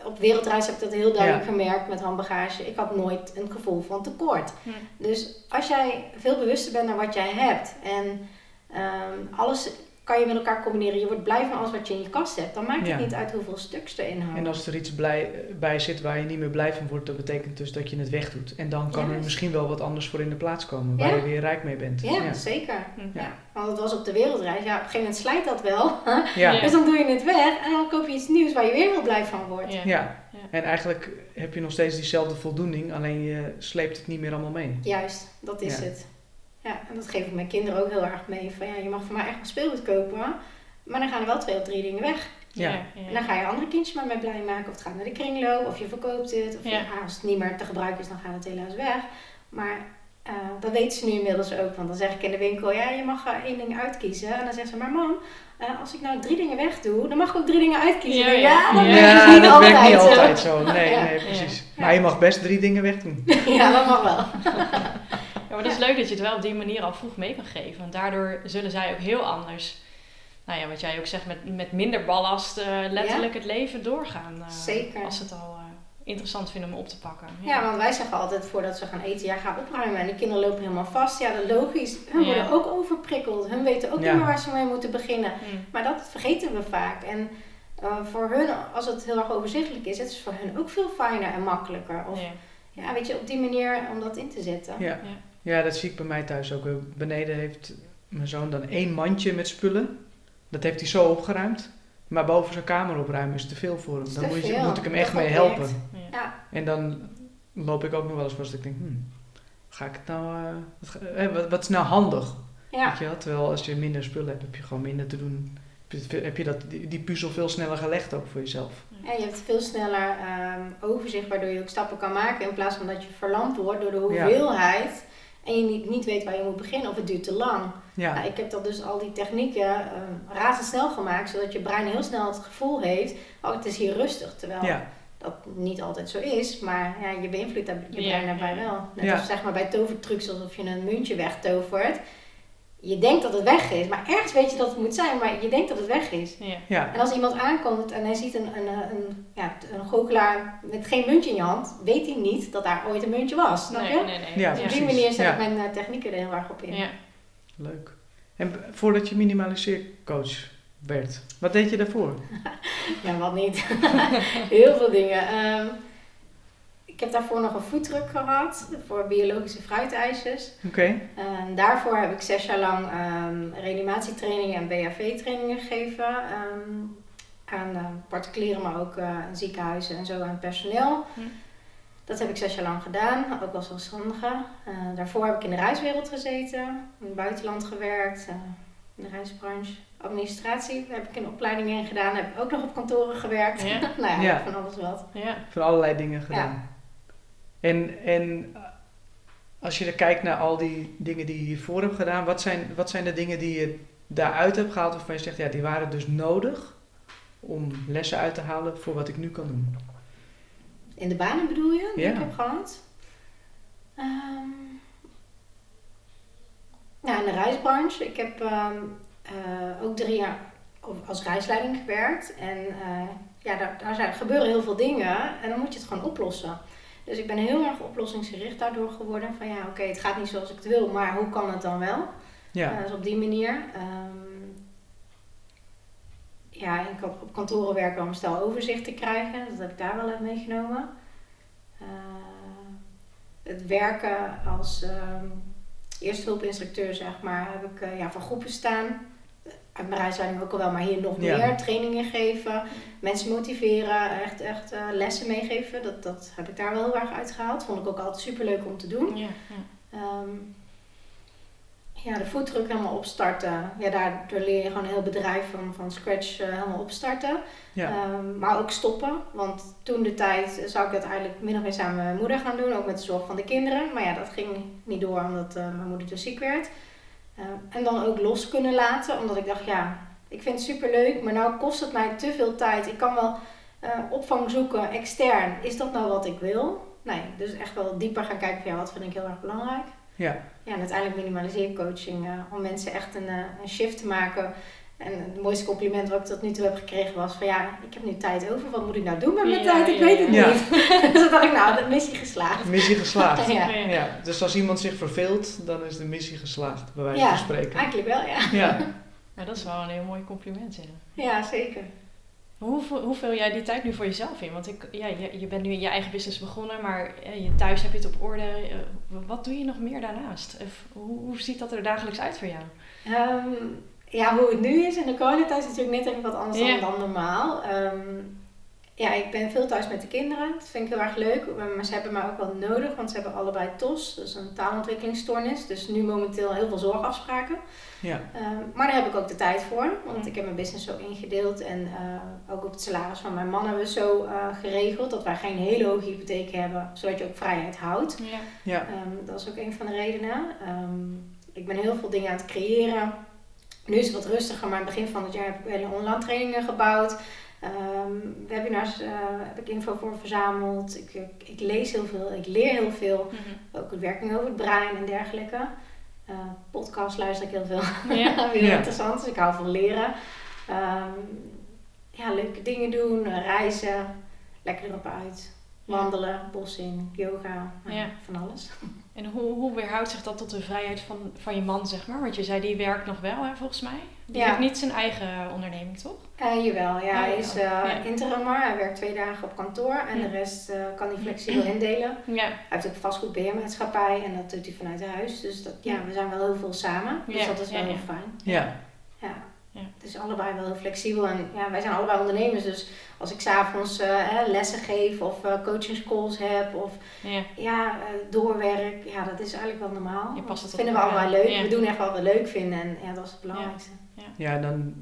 Op wereldreis heb ik dat heel duidelijk gemerkt met handbagage. Ik had nooit een gevoel van tekort. Hm. Dus als jij veel bewuster bent naar wat jij hebt en ehm, alles kan je met elkaar combineren, je wordt blij van alles wat je in je kast hebt, dan maakt het Ja. niet uit hoeveel stuks erin hangen. en als er iets blij, bij zit waar je niet meer blij van wordt, dat betekent dus dat je het wegdoet. En dan kan er misschien wel wat anders voor in de plaats komen, waar Ja. je weer rijk mee bent. Ja, ja. zeker. Ja. Want het was op de wereldreis. Ja, op een gegeven moment slijt dat wel. Ja. Ja. Dus dan doe je het weg en dan koop je iets nieuws waar je weer heel blij van wordt. Ja. Ja. Ja. en eigenlijk heb je nog steeds diezelfde voldoening, alleen je sleept het niet meer allemaal mee. Juist, dat is Ja. het. Ja, en dat geef ik mijn kinderen ook heel erg mee. Van ja, je mag voor mij echt een speelgoed kopen, maar dan gaan er wel twee of drie dingen weg. Ja. En dan ga je andere kindjes maar mee blij maken. Of het gaat naar de kringloop, of je verkoopt het. Of je- ah, als het niet meer te gebruiken is, dan gaat het helaas weg. Maar eh, dat weten ze nu inmiddels ook. Want dan zeg ik in de winkel, ja, je mag er één ding uitkiezen. En dan zegt ze, maar mam, eh, als ik nou drie dingen wegdoe, dan mag ik ook drie dingen uitkiezen. Ja, Ja, ja. dat Ja, niet dat altijd. werkt niet zo. altijd zo. Nee, Ja. nee, precies. Ja. Maar je mag best drie dingen wegdoen. Ja, dat mag wel. Maar het is leuk dat je het wel op die manier al vroeg mee kan geven. Want daardoor zullen zij ook heel anders, nou ja, wat jij ook zegt, met, met minder ballast eh, letterlijk het leven doorgaan. eh, Zeker. Als ze het al eh, interessant vinden om op te pakken. Ja, want wij zeggen altijd voordat ze gaan eten, ja, ga opruimen. En de kinderen lopen helemaal vast. Ja, dat is logisch. Hun Ja. worden ook overprikkeld. Hun weten ook Ja. niet meer waar ze mee moeten beginnen. Hm. Maar dat vergeten we vaak. En eh, voor hun, als het heel erg overzichtelijk is, het is voor hun ook veel fijner en makkelijker. Of Ja. ja, weet je, op die manier om dat in te zetten. Ja. Ja, dat zie ik bij mij thuis ook. Beneden heeft mijn zoon dan één mandje met spullen. Dat heeft hij zo opgeruimd. Maar boven zijn kamer opruimen is te veel voor hem. Dan moet, je, veel. moet ik hem echt mee helpen. Ja. Ja, En dan loop ik ook nog wel eens vast. dat Ik denk, hmm, ga ik het nou... eh, wat, eh, wat, wat is nou handig? ja. Weet je wel? Terwijl als je minder spullen hebt, heb je gewoon minder te doen. Heb je, heb je dat, die, die puzzel veel sneller gelegd ook voor jezelf. En je hebt veel sneller ehm, overzicht, waardoor je ook stappen kan maken. In plaats van dat je verlamd wordt door de hoeveelheid. En je niet, niet weet waar je moet beginnen of het duurt te lang. Ja, Nou, ik heb dat dus al die technieken ehm razendsnel gemaakt, zodat je brein heel snel het gevoel heeft, oh het is hier rustig. Terwijl ja, dat niet altijd zo is, maar ja, je beïnvloedt je brein daarbij ja. wel. Net Ja. als zeg maar bij tovertrucs alsof je een muntje wegtovert. Je denkt dat het weg is, maar ergens weet je dat het moet zijn, maar je denkt dat het weg is. Ja. Ja, En als iemand aankomt en hij ziet een, een, een, een, ja, een goochelaar met geen muntje in je hand, weet hij niet dat daar ooit een muntje was. Snap Nee, je? nee, nee. Ja, Dus op die manier zet Ja. ik mijn eh, technieken er heel erg op in. Ja. leuk. En voordat je minimaliseercoach werd, wat deed je daarvoor? Ja, wat niet. Heel veel dingen. Ehm, ik heb daarvoor nog een foodtruck gehad voor biologische fruitijsjes. Oké, En daarvoor heb ik zes jaar lang ehm, reanimatietrainingen en BHV-trainingen gegeven. ehm, aan eh, particulieren, maar ook eh, aan ziekenhuizen en zo aan personeel. Hm. Dat heb ik zes jaar lang gedaan, ook als zelfstandige. Eh, daarvoor heb ik in de reiswereld gezeten, in het buitenland gewerkt, eh, in de reisbranche. Administratie heb ik een opleiding in gedaan, heb ik ook nog op kantoren gewerkt. Ja. nou ja, Ja. van alles wat. Ja. van allerlei dingen gedaan. En, en als je er kijkt naar al die dingen die je hiervoor hebt gedaan, wat zijn, wat zijn de dingen die je daaruit hebt gehaald waarvan je zegt, ja, die waren dus nodig om lessen uit te halen voor wat ik nu kan doen? In de banen bedoel je, die Ja. ik heb gehad? Ehm, ja, in de reisbranche. Ik heb ehm, eh, ook drie jaar als reisleiding gewerkt. En eh, ja, daar, daar zijn, gebeuren heel veel dingen en dan moet je het gewoon oplossen. Dus ik ben heel erg oplossingsgericht daardoor geworden. Van ja, oké, het gaat niet zoals ik het wil, maar hoe kan het dan wel? Ja, Eh, dus op die manier. Ehm, ja, ik op, op kantoren werken om stel overzicht te krijgen. Dat heb ik daar wel uit meegenomen. Eh, het werken als ehm eerste hulpinstructeur, zeg maar, heb ik eh, ja, voor groepen staan. Uit mijn reisleiding ook al wel, maar hier nog Ja. meer. Trainingen geven, mensen motiveren, echt, echt eh, lessen meegeven. Dat, dat heb ik daar wel heel erg uitgehaald. Vond ik ook altijd super leuk om te doen. Ja. Ehm, ja, de foodtruck helemaal opstarten. Ja, daardoor leer je gewoon een heel bedrijf van, van scratch eh, helemaal opstarten. ja, Ehm, maar ook stoppen. Want toen de tijd zou ik het eigenlijk min of meer samen met mijn moeder gaan doen. Ook met de zorg van de kinderen. Maar ja, dat ging niet door omdat eh, mijn moeder dus ziek werd. Ehm, en dan ook los kunnen laten. Omdat ik dacht, ja, ik vind het super leuk. Maar nou kost het mij te veel tijd. Ik kan wel eh, opvang zoeken extern. Is dat nou wat ik wil? Nee, dus echt wel dieper gaan kijken van ja, wat vind ik heel erg belangrijk. ja, Ja, en uiteindelijk minimaliseercoaching. eh om mensen echt een, eh, een shift te maken. En het mooiste compliment wat ik tot nu toe heb gekregen was van ja, ik heb nu tijd over. Wat moet ik nou doen met mijn Ja, tijd? Ik ja, weet het ja. niet. dus toen dacht ik nou, de missie geslaagd. missie geslaagd. Ja. Ja. Ja, dus als iemand zich verveelt, dan is de missie geslaagd, bij wijze Ja. van spreken. Eigenlijk wel, ja. Ja, Ja, dat is wel een heel mooi compliment. Ja. Ja, zeker. Hoe, vul- hoe vul jij die tijd nu voor jezelf in? Want ik, ja, je, je bent nu in je eigen business begonnen, maar je, thuis heb je het op orde. Eh, Wat doe je nog meer daarnaast? Of, hoe, hoe ziet dat er dagelijks uit voor jou? Ehm, ja, hoe het nu is in de coronatijd is natuurlijk net even wat anders Ja. dan, dan normaal. Ehm, ja, ik ben veel thuis met de kinderen. Dat vind ik heel erg leuk. Maar ze hebben mij ook wel nodig, want ze hebben allebei TOS. Dat is een taalontwikkelingsstoornis. Dus nu momenteel heel veel zorgafspraken. ja, Ehm, maar daar heb ik ook de tijd voor, want ik heb mijn business zo ingedeeld en eh, ook op het salaris van mijn man hebben we zo eh, geregeld dat wij geen hele hoge hypotheek hebben, zodat je ook vrijheid houdt. Ja. ja, Ehm, dat is ook een van de redenen. Ehm, ik ben heel veel dingen aan het creëren. Nu is het wat rustiger, maar in het begin van het jaar heb ik hele online trainingen gebouwd. Ehm, webinars eh, heb ik info voor verzameld. Ik, ik, ik lees heel veel, ik leer heel veel. Mhm. Ook het werking over het brein en dergelijke. Eh podcast luister ik heel veel. Ja. Weer Ja. interessant, dus ik hou van leren. Ehm, ja, leuke dingen doen, reizen, lekker erop uit. Wandelen, bos in, yoga, nou, Ja. van alles. En hoe, hoe weerhoudt zich dat tot de vrijheid van, van je man, zeg maar? Want je zei, die werkt nog wel, hè, volgens mij. Die Ja. heeft niet zijn eigen onderneming, toch? Eh, jawel, ja, hij is eh Ja. interimmer. Hij werkt twee dagen op kantoor en Ja. de rest eh, kan hij flexibel indelen. Ja. Hij heeft ook een vastgoedbeheermaatschappij en dat doet hij vanuit huis. Dus dat, ja, we zijn wel heel veel samen. Dus Ja, dat is wel ja, heel ja. fijn. ja, Ja. Ja. Het is allebei wel heel flexibel. En ja, wij zijn allebei ondernemers. Dus als ik s'avonds eh hè, lessen geef of eh coachingscalls heb of Ja. ja, eh, doorwerk, ja, dat is eigenlijk wel normaal. Je past het dat vinden we allebei leuk. We doen echt wat we leuk vinden en ja, dat is het belangrijkste. ja, dan...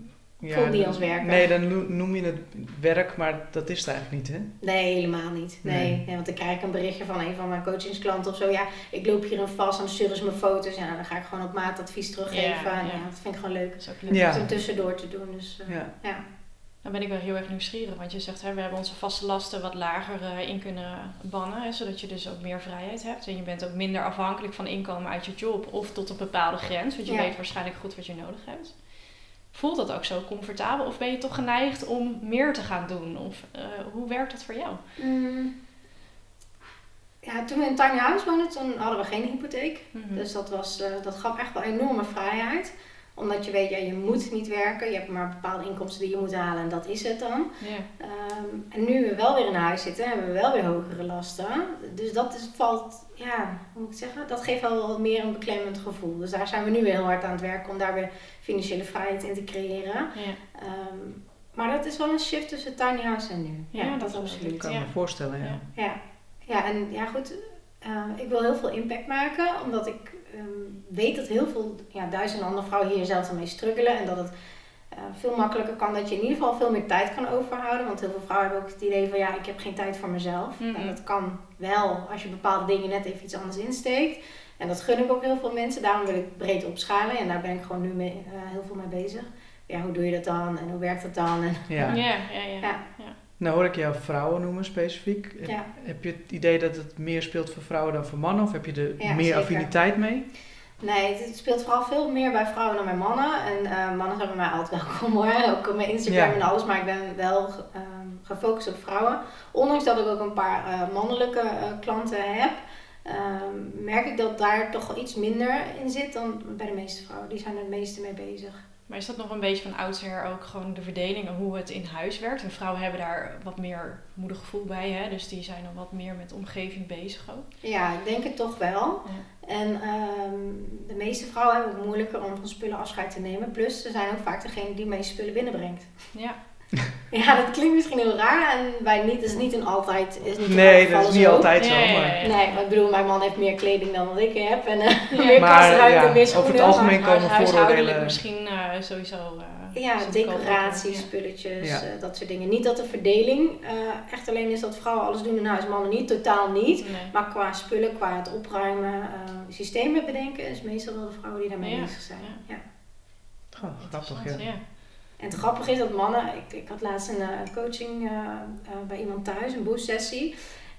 Ja, Voelt niet dan- als werken. Nee, dan no- noem je het werk, maar dat is het eigenlijk niet, hè? Nee, helemaal niet. Nee. Nee. Nee, want dan krijg ik een berichtje van een van mijn coachingsklanten of zo. Ja, ik loop hier een vast en dan sturen ze me foto's. Ja, nou, dan ga ik gewoon op maat advies teruggeven. Ja, en ja. ja, dat vind ik gewoon leuk. Dat is ook leuk. Ja. Om tussendoor te doen. Dus, eh, Ja. ja. Dan ben ik wel heel erg nieuwsgierig, want je zegt hè, we hebben onze vaste lasten wat lager eh, in kunnen bannen, hè, zodat je dus ook meer vrijheid hebt. En je bent ook minder afhankelijk van inkomen uit je job of tot een bepaalde grens, want je Ja. weet waarschijnlijk goed wat je nodig hebt. Voelt dat ook zo comfortabel of ben je toch geneigd om meer te gaan doen? Of eh, hoe werkt dat voor jou? Mm. Ja, toen we in tiny house woonden, toen hadden we geen hypotheek. Mhm. Dus dat, was, eh, dat gaf echt wel enorme vrijheid. Omdat je weet, ja, je moet niet werken. Je hebt maar bepaalde inkomsten die je moet halen en dat is het dan. Ja. Ehm, en nu we wel weer in huis zitten, hebben we wel weer hogere lasten. Dus dat is, valt, ja, hoe moet ik zeggen? Dat geeft wel wat meer een beklemmend gevoel. Dus daar zijn we nu weer heel hard aan het werken om daar weer financiële vrijheid in te creëren. Ja. Ehm, maar dat is wel een shift tussen tiny house en nu. Ja, Ja, dat dat, absoluut. Ik kan Ja. me voorstellen, ja. Ja. Ja, ja en ja goed, eh, ik wil heel veel impact maken, omdat ik ehm, weet dat heel veel, ja, duizenden andere vrouwen hier zelf mee struggelen en dat het eh, veel makkelijker kan, dat je in ieder geval veel meer tijd kan overhouden, want heel veel vrouwen hebben ook het idee van ja, ik heb geen tijd voor mezelf. Mhm. En dat kan wel als je bepaalde dingen net even iets anders insteekt. En dat gun ik ook heel veel mensen, daarom wil ik breed opschalen en daar ben ik gewoon nu mee, eh, heel veel mee bezig. Ja, hoe doe je dat dan en hoe werkt dat dan? En, Ja. Ja, ja, ja. Ja. Nou hoor ik jou vrouwen noemen specifiek. Heb- ja. Heb je het idee dat het meer speelt voor vrouwen dan voor mannen? Of heb je er Ja, meer zeker. affiniteit mee? Nee, het, speelt vooral veel meer bij vrouwen dan bij mannen. En eh, mannen zijn bij mij altijd welkom hoor. Ook op mijn Instagram Ja. en alles. Maar ik ben wel ehm, gefocust op vrouwen. Ondanks dat ik ook een paar eh, mannelijke eh, klanten heb. ehm, merk ik dat daar toch wel iets minder in zit dan bij de meeste vrouwen. Die zijn er het meeste mee bezig. Maar is dat nog een beetje van oudsher ook gewoon de verdeling en hoe het in huis werkt? En vrouwen hebben daar wat meer moedergevoel bij, hè? Dus die zijn dan wat meer met omgeving bezig ook. Ja, ik denk het toch wel. Ja. En ehm, de meeste vrouwen hebben het moeilijker om van spullen afscheid te nemen. Plus, ze zijn ook vaak degene die meeste spullen binnenbrengt. Ja, Ja, dat klinkt misschien heel raar. En bij niet is niet een altijd. Is niet Nee, dat is niet zo. altijd zo. Ja, Maar. Nee, maar ik bedoel, mijn man heeft meer kleding dan wat ik heb. En eh, Ja. meer Maar, kastruimte, ja, meer over het algemeen maar- komen vooroordelen- misschien eh, sowieso. eh, Ja, decoraties, spulletjes, Ja. eh, dat soort dingen. Niet dat de verdeling eh, echt alleen is dat vrouwen alles doen in huis, mannen niet, totaal niet. Nee. Maar qua spullen, qua het opruimen, eh, systemen bedenken, is meestal wel de vrouwen die daarmee Ja, bezig zijn. ja. Ja. Oh, grappig, ja. En het grappige is dat mannen, ik, ik had laatst een eh, coaching eh, eh, bij iemand thuis, een boost sessie.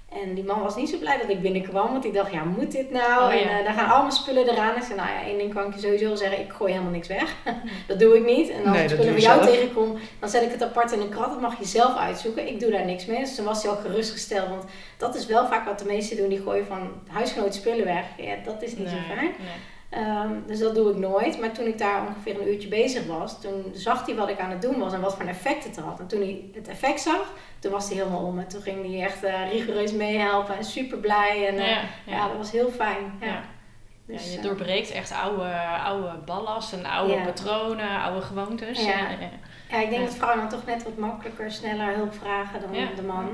En die man was niet zo blij dat ik binnenkwam, want die dacht, ja, moet dit nou? Oh, ja. En daar gaan allemaal spullen eraan. Ik zei, nou ja, één ding kan ik je sowieso zeggen, ik gooi helemaal niks weg. dat doe ik niet. En als Nee, ik spullen van jou zelf. tegenkom, dan zet ik het apart in een krat. Dat mag je zelf uitzoeken. Ik doe daar niks mee. Dus toen was hij al gerustgesteld, want dat is wel vaak wat de meesten doen. Die gooien van huisgenoot spullen weg. Ja, dat is niet zo fijn. nee. Ehm, dus dat doe ik nooit. Maar toen ik daar ongeveer een uurtje bezig was, toen zag hij wat ik aan het doen was en wat voor een effect het had. En toen hij het effect zag, toen was hij helemaal om. En toen ging hij echt eh, rigoureus meehelpen en super blij. En eh, ja, Ja, ja. dat was heel fijn. Ja. Ja. Dus, ja, je eh, doorbreekt echt oude, oude ballast en oude Ja. patronen, oude gewoontes. Ja. Ja, ja. ja, ik denk Ja. dat vrouwen dan toch net wat makkelijker, sneller hulp vragen dan Ja. de man.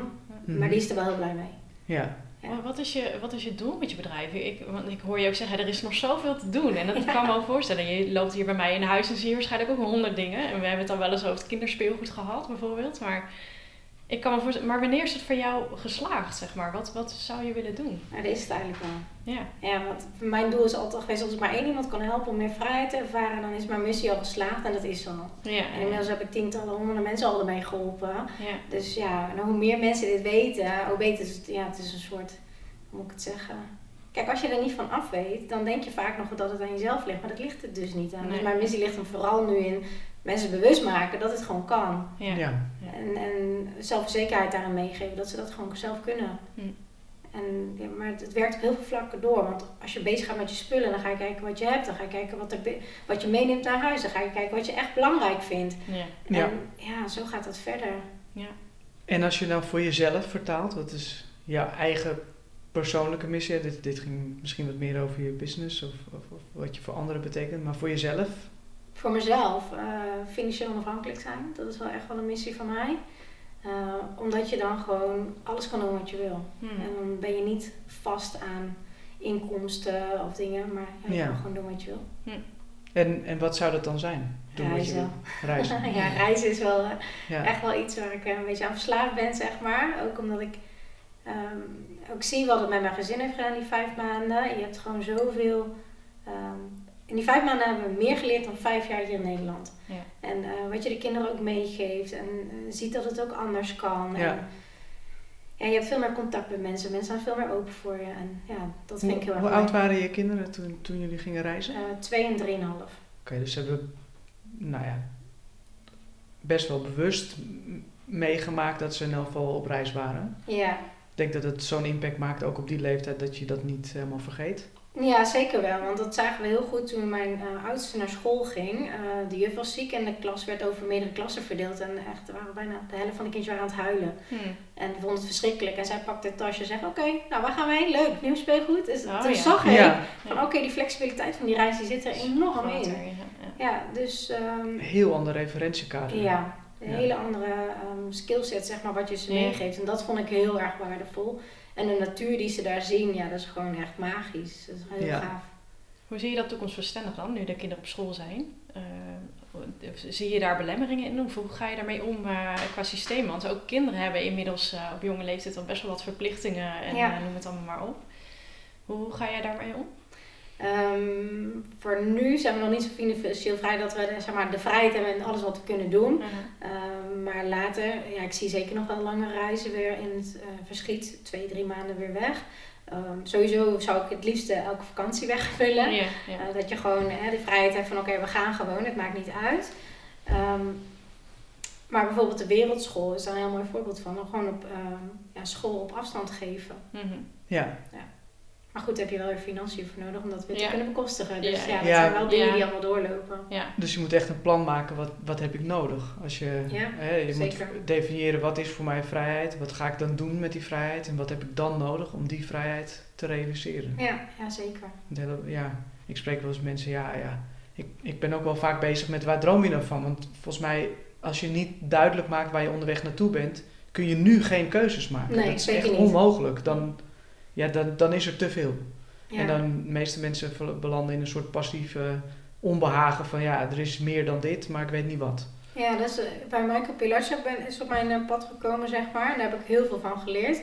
Mhm. Maar die is er wel heel blij mee. Ja. Ja. Maar wat is, je, wat is je doel met je bedrijf? Ik, want ik hoor je ook zeggen, er is nog zoveel te doen. En dat kan me ook voorstellen. Je loopt hier bij mij in huis en zie je waarschijnlijk ook honderd dingen. En we hebben het dan wel eens over het kinderspeelgoed gehad, bijvoorbeeld. Maar ik kan me voorstellen, maar wanneer is het voor jou geslaagd, zeg maar? Wat, wat zou je willen doen? Maar dat is het eigenlijk wel. Ja, Ja, want mijn doel is altijd geweest, als ik maar één iemand kan helpen om meer vrijheid te ervaren, dan is mijn missie al geslaagd en dat is zo. ja, En inmiddels heb ik tientallen, honderden mensen al ermee geholpen. ja. Dus ja, en hoe meer mensen dit weten, hoe beter is het. Ja, het is een soort, hoe moet ik het zeggen? Kijk, als je er niet van af weet, dan denk je vaak nog dat het aan jezelf ligt. Maar dat ligt het dus niet aan. Nee. Dus mijn missie ligt hem vooral nu in mensen bewust maken dat het gewoon kan. ja. Ja. Ja. En, en zelfverzekerheid daarin meegeven, dat ze dat gewoon zelf kunnen. Hm. En, ja, maar het, het werkt op heel veel vlakken door. Want als je bezig gaat met je spullen, dan ga je kijken wat je hebt. Dan ga je kijken wat, er, wat je meeneemt naar huis. Dan ga je kijken wat je echt belangrijk vindt. ja. Ja. En ja, zo gaat dat verder. En als je nou voor jezelf vertaalt, wat is jouw eigen persoonlijke missie? Dit, dit ging misschien wat meer over je business of, of, of wat je voor anderen betekent, maar voor jezelf? Voor mezelf, eh, financieel onafhankelijk zijn. Dat is wel echt wel een missie van mij. Eh, omdat je dan gewoon alles kan doen wat je wil. Hm. En dan ben je niet vast aan inkomsten of dingen. Maar ja, je Ja. kan gewoon doen wat je wil. En, en wat zou dat dan zijn? Doen wat je Reizen. wil. Reizen. ja, reizen is wel... eh, Ja. echt wel iets waar ik een beetje aan verslaafd ben, zeg maar. Ook omdat ik ehm, ook zie wat het met mijn gezin heeft gedaan die vijf maanden. Je hebt gewoon zoveel ehm, in die vijf maanden hebben we meer geleerd dan vijf jaar hier in Nederland. Ja. En eh, wat je de kinderen ook meegeeft en eh, ziet dat het ook anders kan. Ja. En, ja, je hebt veel meer contact met mensen. Mensen zijn veel meer open voor je. En ja, dat vind ik heel Hoe, erg hoe oud waren je kinderen toen, toen jullie gingen reizen? Eh, twee en drieënhalf. Oké, dus ze hebben, nou ja, best wel bewust meegemaakt dat ze in elk geval op reis waren. Ja. Ik denk dat het zo'n impact maakt, ook op die leeftijd, dat je dat niet helemaal vergeet. ja, zeker wel. Want dat zagen we heel goed toen mijn eh, oudste naar school ging. Eh, de juf was ziek en de klas werd over meerdere klassen verdeeld. En echt, er waren bijna de helft van de kindjes waren aan het huilen. Hm. En vond het verschrikkelijk. En zij pakte het tasje en zei, oké, nou waar gaan we heen? Leuk, nieuw speelgoed. Dus Oh, toen ja. zag ik Ja, van, oké, die flexibiliteit van die reis die zit er enorm in. ja, ja. Ja, dus ehm, heel ander referentiekader. ja, een Ja. hele andere ehm skillset, zeg maar, wat je ze Ja. meegeeft. En dat vond ik heel erg waardevol. En de natuur die ze daar zien, ja, dat is gewoon echt magisch. Dat is heel Ja. gaaf. Hoe zie je dat toekomstbestendig dan, nu de kinderen op school zijn? Eh, zie je daar belemmeringen in? Of hoe ga je daarmee om eh, qua systeem? Want ook kinderen hebben inmiddels eh, op jonge leeftijd al best wel wat verplichtingen en Ja. eh, noem het allemaal maar op. Hoe ga jij daarmee om? Ehm, voor nu zijn we nog niet zo financieel vrij dat we de, zeg maar, de vrijheid hebben en alles wat we kunnen doen. Ehm, maar later, ja, ik zie zeker nog wel lange reizen weer in het eh, verschiet. Twee, drie maanden weer weg. Ehm, sowieso zou ik het liefst elke vakantie wegvullen. Ja, ja. Eh, dat je gewoon hè, de vrijheid hebt van oké, we gaan gewoon, het maakt niet uit. Ehm, maar bijvoorbeeld de wereldschool is daar een heel mooi voorbeeld van. Om gewoon op ehm, ja, school op afstand geven. Mhm. Ja, Maar goed, daar heb je wel weer financiën voor nodig om dat weer Ja. te kunnen bekostigen. Dus Ja. ja, dat Ja. zijn wel dingen Ja. die allemaal doorlopen. ja. dus je moet echt een plan maken, wat, wat heb ik nodig? Als je, Ja, hè, je zeker. moet definiëren, wat is voor mij vrijheid? Wat ga ik dan doen met die vrijheid? En wat heb ik dan nodig om die vrijheid te realiseren? Ja, ja zeker. Ja, ik spreek wel eens mensen, ja, ja. Ik, ik ben ook wel vaak bezig met waar droom je nou van? Want volgens mij, als je niet duidelijk maakt waar je onderweg naartoe bent, kun je nu geen keuzes maken. Nee, dat is zeker echt niet. onmogelijk. Dan, ja, dan, dan is er te veel. Ja. En dan de meeste mensen belanden in een soort passieve onbehagen van ja, er is meer dan dit, maar ik weet niet wat. Ja, dat is, eh, bij Michael Pilarczyk ben, is op mijn eh, pad gekomen, zeg maar. En daar heb ik heel veel van geleerd.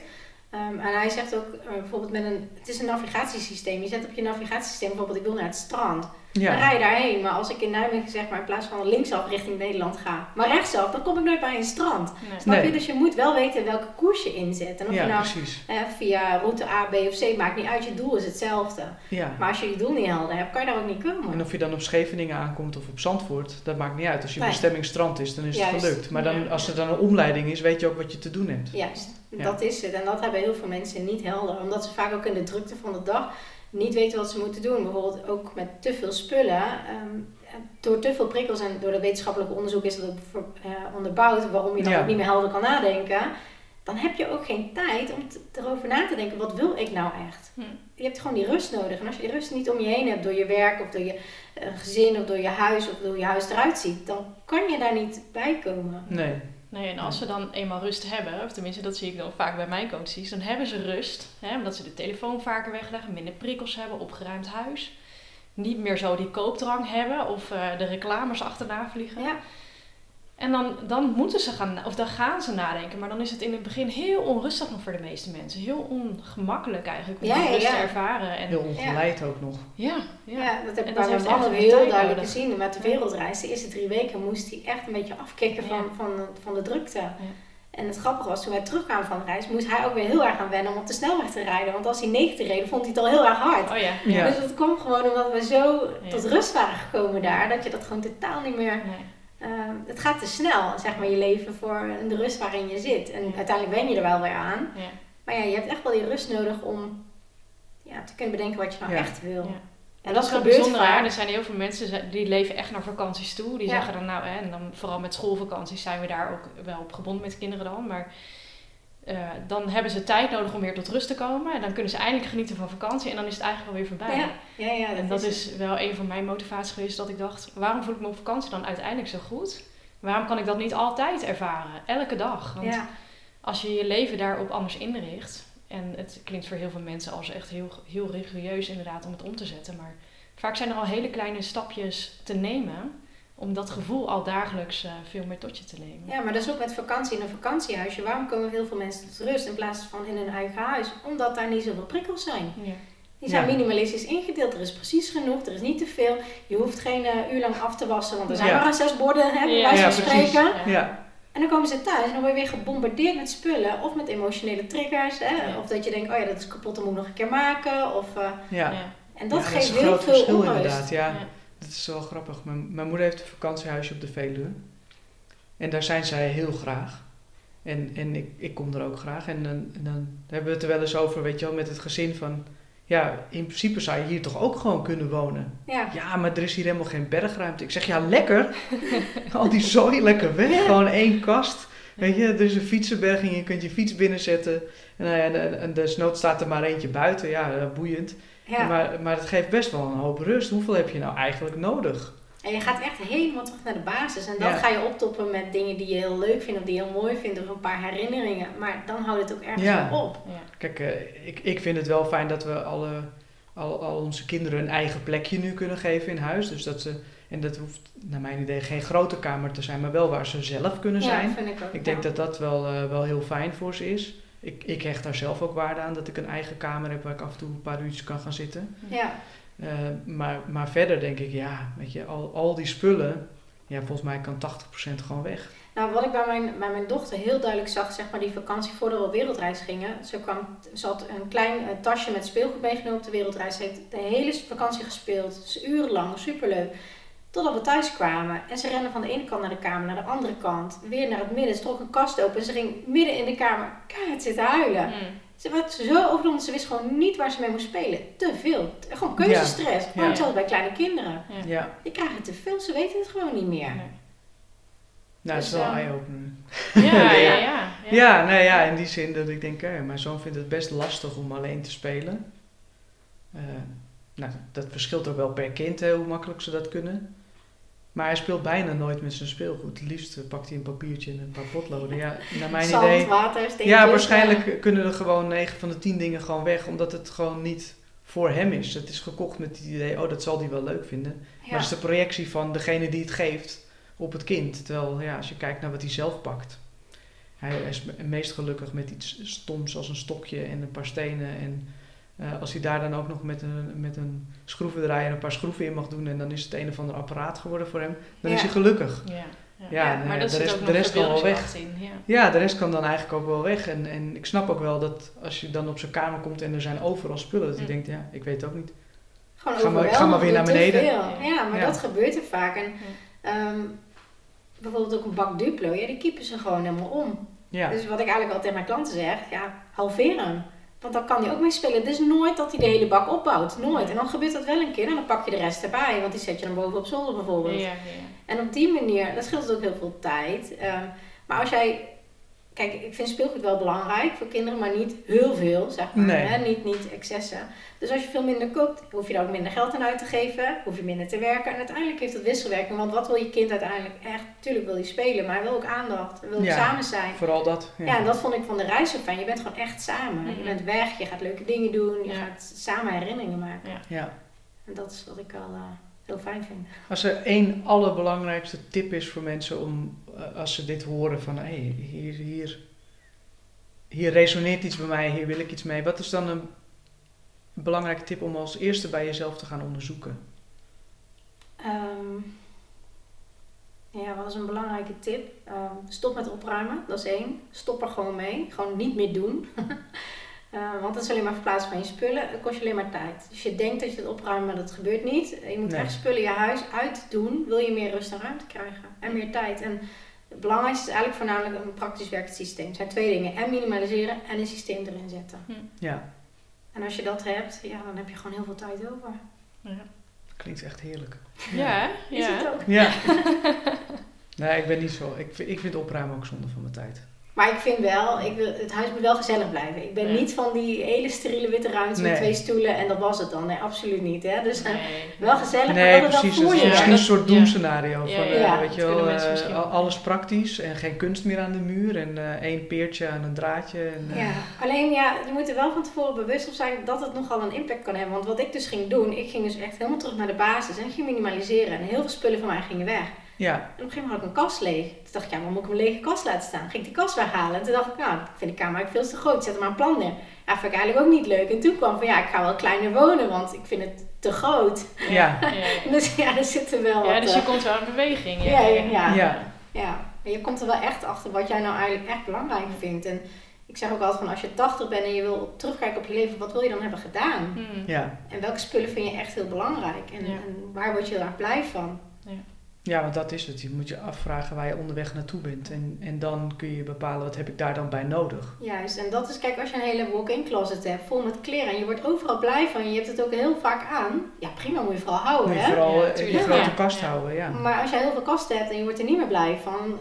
Ehm, en hij zegt ook eh, bijvoorbeeld met een... Het is een navigatiesysteem. Je zet op je navigatiesysteem bijvoorbeeld, ik wil naar het strand. Dan Ja, rij je daarheen. Maar als ik in Nijmegen zeg maar in plaats van linksaf richting Nederland ga, maar rechtsaf, dan kom ik nooit bij een strand. Nee. Snap Nee. je? Dus je moet wel weten welke koers je inzet. En of ja je nou precies. eh, via route A, B of C, maakt niet uit. Je doel is hetzelfde. Ja. Maar als je je doel niet helder hebt, kan je daar ook niet komen. En of je dan op Scheveningen aankomt of op Zandvoort, dat maakt niet uit. Als je Nee. bestemming strand is, dan is het gelukt. Maar dan, als er dan een omleiding is, weet je ook wat je te doen hebt. Juist, Ja. dat is het. En dat hebben heel veel mensen niet helder. Omdat ze vaak ook in de drukte van de dag niet weten wat ze moeten doen. Bijvoorbeeld ook met te veel spullen. Ehm, door te veel prikkels en door het wetenschappelijke onderzoek is dat ook voor- eh, onderbouwd waarom je dan Ja. ook niet meer helder kan nadenken. Dan heb je ook geen tijd om te- erover na te denken, wat wil ik nou echt? Hm. Je hebt gewoon die rust nodig. En als je die rust niet om je heen hebt door je werk of door je eh, gezin of door je huis of door hoe je huis eruit ziet, dan kan je daar niet bij komen. Nee. Nee, en als ze dan eenmaal rust hebben, of tenminste dat zie ik dan vaak bij mijn coaches, dan hebben ze rust. Hè, omdat ze de telefoon vaker wegleggen, minder prikkels hebben, opgeruimd huis. Niet meer zo die koopdrang hebben of eh, de reclames achterna vliegen. Ja, En dan, dan moeten ze gaan, of dan gaan ze nadenken. Maar dan is het in het begin heel onrustig nog voor de meeste mensen. Heel ongemakkelijk eigenlijk om Ja, die ja, rust te ervaren. En, Heel ongeleid ook nog. ja, Ja, ja. dat heb ik dat bij mijn heeft man echt ook weer heel duidelijk nodig. gezien. Met de wereldreis, de eerste drie weken moest hij echt een beetje afkicken van, Ja. van, van de drukte. En het grappige was, toen wij terugkwamen van de reis, moest hij ook weer heel erg aan wennen om op de snelweg te rijden. Want als hij 90 reed, vond hij het al heel erg hard. Oh ja. Ja. Dus dat kwam gewoon omdat we zo Ja. tot rust waren gekomen daar, dat je dat gewoon totaal niet meer... Nee. Eh, het gaat te snel, zeg maar, je leven voor de rust waarin je zit. En uiteindelijk ben je er wel weer aan. Ja. Maar ja, je hebt echt wel die rust nodig om ja, te kunnen bedenken wat je nou Ja. echt wil. Ja. En dat, is wel bijzonder. hè. vaak. Er zijn heel veel mensen die leven echt naar vakanties toe. Die Ja. zeggen dan nou, hè, en dan vooral met schoolvakanties zijn we daar ook wel op gebonden met kinderen dan. Maar eh, dan hebben ze tijd nodig om weer tot rust te komen. En dan kunnen ze eindelijk genieten van vakantie. En dan is het eigenlijk alweer voorbij. Ja, ja, ja, en dat is is wel een van mijn motivaties geweest. Dat ik dacht, waarom voel ik me op vakantie dan uiteindelijk zo goed? Waarom kan ik dat niet altijd ervaren? Elke dag. Want Ja, als je je leven daarop anders inricht. En het klinkt voor heel veel mensen als echt heel, heel rigoureus inderdaad om het om te zetten. Maar vaak zijn er al hele kleine stapjes te nemen. Om dat gevoel al dagelijks eh, veel meer tot je te nemen. ja, maar dat is ook met vakantie in een vakantiehuisje. Waarom komen heel veel mensen tot rust in plaats van in hun eigen huis? Omdat daar niet zoveel prikkels zijn. Ja. Die zijn Ja. minimalistisch ingedeeld. Er is precies genoeg, er is niet te veel. Je hoeft geen eh, uur lang af te wassen, want er zijn Ja. maar zes borden, hè, bij wijze van spreken. Ja, En dan komen ze thuis en dan word je weer gebombardeerd met spullen. Of met emotionele triggers. Hè? Ja. Of dat je denkt, oh ja, dat is kapot, dat moet ik nog een keer maken. Of, eh, ja. Ja. en dat Ja, geeft is een heel groot veel onrust. inderdaad. Ja. Dat is wel grappig. Mijn, mijn moeder heeft een vakantiehuisje op de Veluwe. En daar zijn zij heel graag. En, en ik, ik kom er ook graag. En dan, en dan hebben we het er wel eens over, weet je wel, met het gezin van... Ja, in principe zou je hier toch ook gewoon kunnen wonen? Ja. Ja, maar er is hier helemaal geen bergruimte. Ik zeg, ja, lekker. Al die zooi lekker weg. Gewoon één kast. Weet je, er is een fietsenberging, je kunt je fiets binnenzetten. En, nou ja, en, en desnoods staat er maar eentje buiten. Ja, eh, boeiend. Ja. Maar, maar het geeft best wel een hoop rust. Hoeveel heb je nou eigenlijk nodig? En je gaat echt helemaal terug naar de basis. En dan Ja. ga je optoppen met dingen die je heel leuk vindt of die je heel mooi vindt. Of een paar herinneringen. Maar dan houdt het ook ergens Ja. wel op. Ja. Kijk, eh, ik, ik vind het wel fijn dat we alle, al, al onze kinderen een eigen plekje nu kunnen geven in huis. Dus dat ze, en dat hoeft naar mijn idee geen grote kamer te zijn, maar wel waar ze zelf kunnen zijn. Vind ik ook. Ik denk ja. dat dat wel, eh, wel heel fijn voor ze is. Ik, ik hecht daar zelf ook waarde aan dat ik een eigen kamer heb waar ik af en toe een paar uurtjes kan gaan zitten. Ja. Eh, maar, maar verder denk ik, ja, weet je, al, al die spullen, ja, volgens mij kan 80% gewoon weg. Nou, wat ik bij mijn, bij mijn dochter heel duidelijk zag, zeg maar die vakantie voordat we op wereldreis gingen. Ze, kwam, ze had een klein eh, tasje met speelgoed meegenomen op de wereldreis. Ze heeft de hele vakantie gespeeld, dus urenlang, superleuk. Totdat we thuis kwamen. En ze rende van de ene kant naar de kamer, naar de andere kant. Weer naar het midden. Ze trok een kast open en ze ging midden in de kamer keihard zitten huilen. Mm. Ze werd zo overweldigd, ze wist gewoon niet waar ze mee moest spelen. Te veel. Gewoon keuzestress. Gewoon Ja. hetzelfde bij kleine kinderen. Ja. Ja, Die krijgen te veel, ze weten het gewoon niet meer. Nee. nou, dat is Dus, wel eh, eye-opener. Ja, Nee, ja, ja. ja. Ja, nou ja, in die zin dat ik denk, hè, mijn zoon vindt het best lastig om alleen te spelen. Eh, nou, dat verschilt ook wel per kind hè, hoe makkelijk ze dat kunnen. Maar hij speelt bijna nooit met zijn speelgoed. Het liefst eh, pakt hij een papiertje en een paar potloden. Ja, naar mijn Zand, idee. water. Ja, waarschijnlijk kunnen er gewoon 9 van de 10 dingen gewoon weg, omdat het gewoon niet voor hem is. Het is gekocht met het idee, oh, dat zal hij wel leuk vinden. Ja. Maar het is de projectie van degene die het geeft op het kind. Terwijl, ja, als je kijkt naar wat hij zelf pakt. Hij is me- meest gelukkig met iets stoms als een stokje en een paar stenen. En eh, als hij daar dan ook nog met een, met een schroevendraaier een paar schroeven in mag doen... en dan is het een of ander apparaat geworden voor hem, dan is hij gelukkig. Ja, ja. Ja, Ja, nee, maar dat de zit rest- ook de rest kan wel in. Ja. Ja, de rest kan dan eigenlijk ook wel weg. En, en ik snap ook wel dat als je dan op zijn kamer komt en er zijn overal spullen... dat hij Mm. denkt, ja, ik weet het ook niet. Gewoon Ga maar- ik ga maar weer naar beneden. Ja, maar Ja. dat gebeurt er vaak. En ehm, bijvoorbeeld ook een bak Duplo, ja, die kiepen ze gewoon helemaal om. Ja, Dus wat ik eigenlijk altijd tegen mijn klanten zeg, ja, halveer hem. Want dan kan hij ook mee spelen. Het is nooit dat hij de hele bak opbouwt. Nooit. En dan gebeurt dat wel een keer. En dan pak je de rest erbij. Want die zet je dan boven op zolder bijvoorbeeld. Ja, ja. En op die manier, dat scheelt ook heel veel tijd. Ehm, maar als jij, kijk, ik vind speelgoed wel belangrijk voor kinderen, maar niet heel veel, zeg maar. Nee. Hè? Niet, niet excessen. Dus als je veel minder koopt, hoef je daar ook minder geld aan uit te geven, hoef je minder te werken. En uiteindelijk heeft dat wisselwerking. Want wat wil je kind uiteindelijk echt? Tuurlijk wil hij spelen, maar hij wil ook aandacht, hij wil Ja. samen zijn. vooral dat. Ja. en dat vond ik van de reis zo fijn. Je bent gewoon echt samen. Je Mhm. bent weg, je gaat leuke dingen doen, je Ja. gaat samen herinneringen maken. ja. En dat is wat ik al eh, heel fijn vind. Als er één allerbelangrijkste tip is voor mensen om, eh, als ze dit horen van, hé, hey, hier, hier, hier resoneert iets bij mij, hier wil ik iets mee. Wat is dan een belangrijke tip om als eerste bij jezelf te gaan onderzoeken? Ehm, ja, wat is een belangrijke tip? Ehm, stop met opruimen, dat is één. Stop er gewoon mee. Gewoon niet meer doen. Eh, want dat is alleen maar verplaatsen van je spullen. Het kost je alleen maar tijd. Dus je denkt dat je het opruimt, maar dat gebeurt niet. Je moet Nee. echt spullen je huis uitdoen. Wil je meer rust en ruimte krijgen. En meer tijd. En het belangrijkste is eigenlijk voornamelijk een praktisch werkend systeem. Het zijn twee dingen. En minimaliseren en een systeem erin zetten. Ja, En als je dat hebt, ja, dan heb je gewoon heel veel tijd over. Ja, klinkt echt heerlijk. ja. hè? Is ja. het ook? Ja. nee, ik ben niet zo. Ik, vind- ik vind opruimen ook zonde van mijn tijd. Maar ik vind wel, ik wil, het huis moet wel gezellig blijven. Ik ben niet van die hele steriele witte ruimte Nee. met twee stoelen en dat was het dan. Nee, absoluut niet. Hè? Dus eh, Nee. wel gezellig, Nee, maar precies. wel Het is je. misschien Ja, een soort doemscenario. Ja, van, ja, eh, ja. weet je wel, eh, alles praktisch en geen kunst meer aan de muur en eh, één peertje aan een draadje. En, eh, Ja, alleen ja, je moet er wel van tevoren bewust op zijn dat het nogal een impact kan hebben. Want wat ik dus ging doen, ik ging dus echt helemaal terug naar de basis en ging minimaliseren. En heel veel spullen van mij gingen weg. Ja, En op een gegeven moment had ik mijn kast leeg. Toen dacht ik, ja, maar moet ik mijn lege kast laten staan? Ging ik die kast weghalen. En toen dacht ik, nou, ik vind de kamer eigenlijk veel te groot. Zet er maar een plan neer. Ja, vind ik eigenlijk ook niet leuk. En toen kwam van, ja, ik ga wel kleiner wonen, want ik vind het te groot. ja. Dus ja, er zitten wel Ja, wat... dus je eh, komt wel in beweging. ja, ja, ja. ja. Ja, en je komt er wel echt achter wat jij nou eigenlijk echt belangrijk vindt. En ik zeg ook altijd van als je 80 bent en je wil terugkijken op je leven, wat wil je dan hebben gedaan? Hmm. ja. En welke spullen vind je echt heel belangrijk? En, Ja. en waar word je heel erg blij van? Ja, want dat is het. Je moet je afvragen waar je onderweg naartoe bent. En, en dan kun je bepalen, wat heb ik daar dan bij nodig? Juist, en dat is, kijk, als je een hele walk-in closet hebt, vol met kleren en je wordt overal blij van, je hebt het ook heel vaak aan. Ja, prima, moet je vooral houden, Moet je hè? vooral Ja, eh, je tuurlijk. grote Ja. kast Ja. houden, ja. Maar als je heel veel kasten hebt en je wordt er niet meer blij van,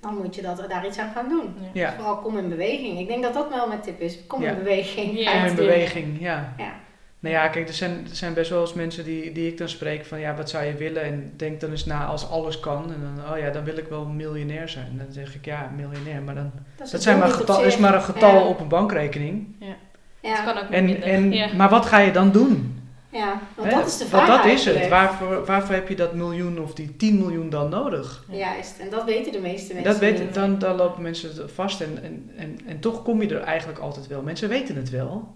dan moet je dat, daar iets aan gaan doen. Ja. Ja, Vooral kom in beweging. Ik denk dat dat wel mijn tip is. Kom Ja. in beweging. Ja. Kom in beweging, ja. Ja. Nou ja, kijk, er zijn, er zijn best wel eens mensen die, die ik dan spreek van, ja, wat zou je willen? En denk dan eens na als alles kan. En dan, oh ja, dan wil ik wel miljonair zijn. En dan zeg ik, ja, miljonair. Maar dan, Dat, is dat het zijn maar getal, is maar een getal Ja. op een bankrekening. Dat Ja, kan ook En, minder. en, ja. Maar wat ga je dan doen? ja, want Hè? dat is de Want vraag dat is het. Waarvoor, waarvoor heb je dat miljoen of die 10 miljoen dan nodig? Juist, en dat weten de meeste mensen Dat weet, niet. dan, dan lopen mensen vast en, en, en, en toch kom je er eigenlijk altijd wel. Mensen weten het wel,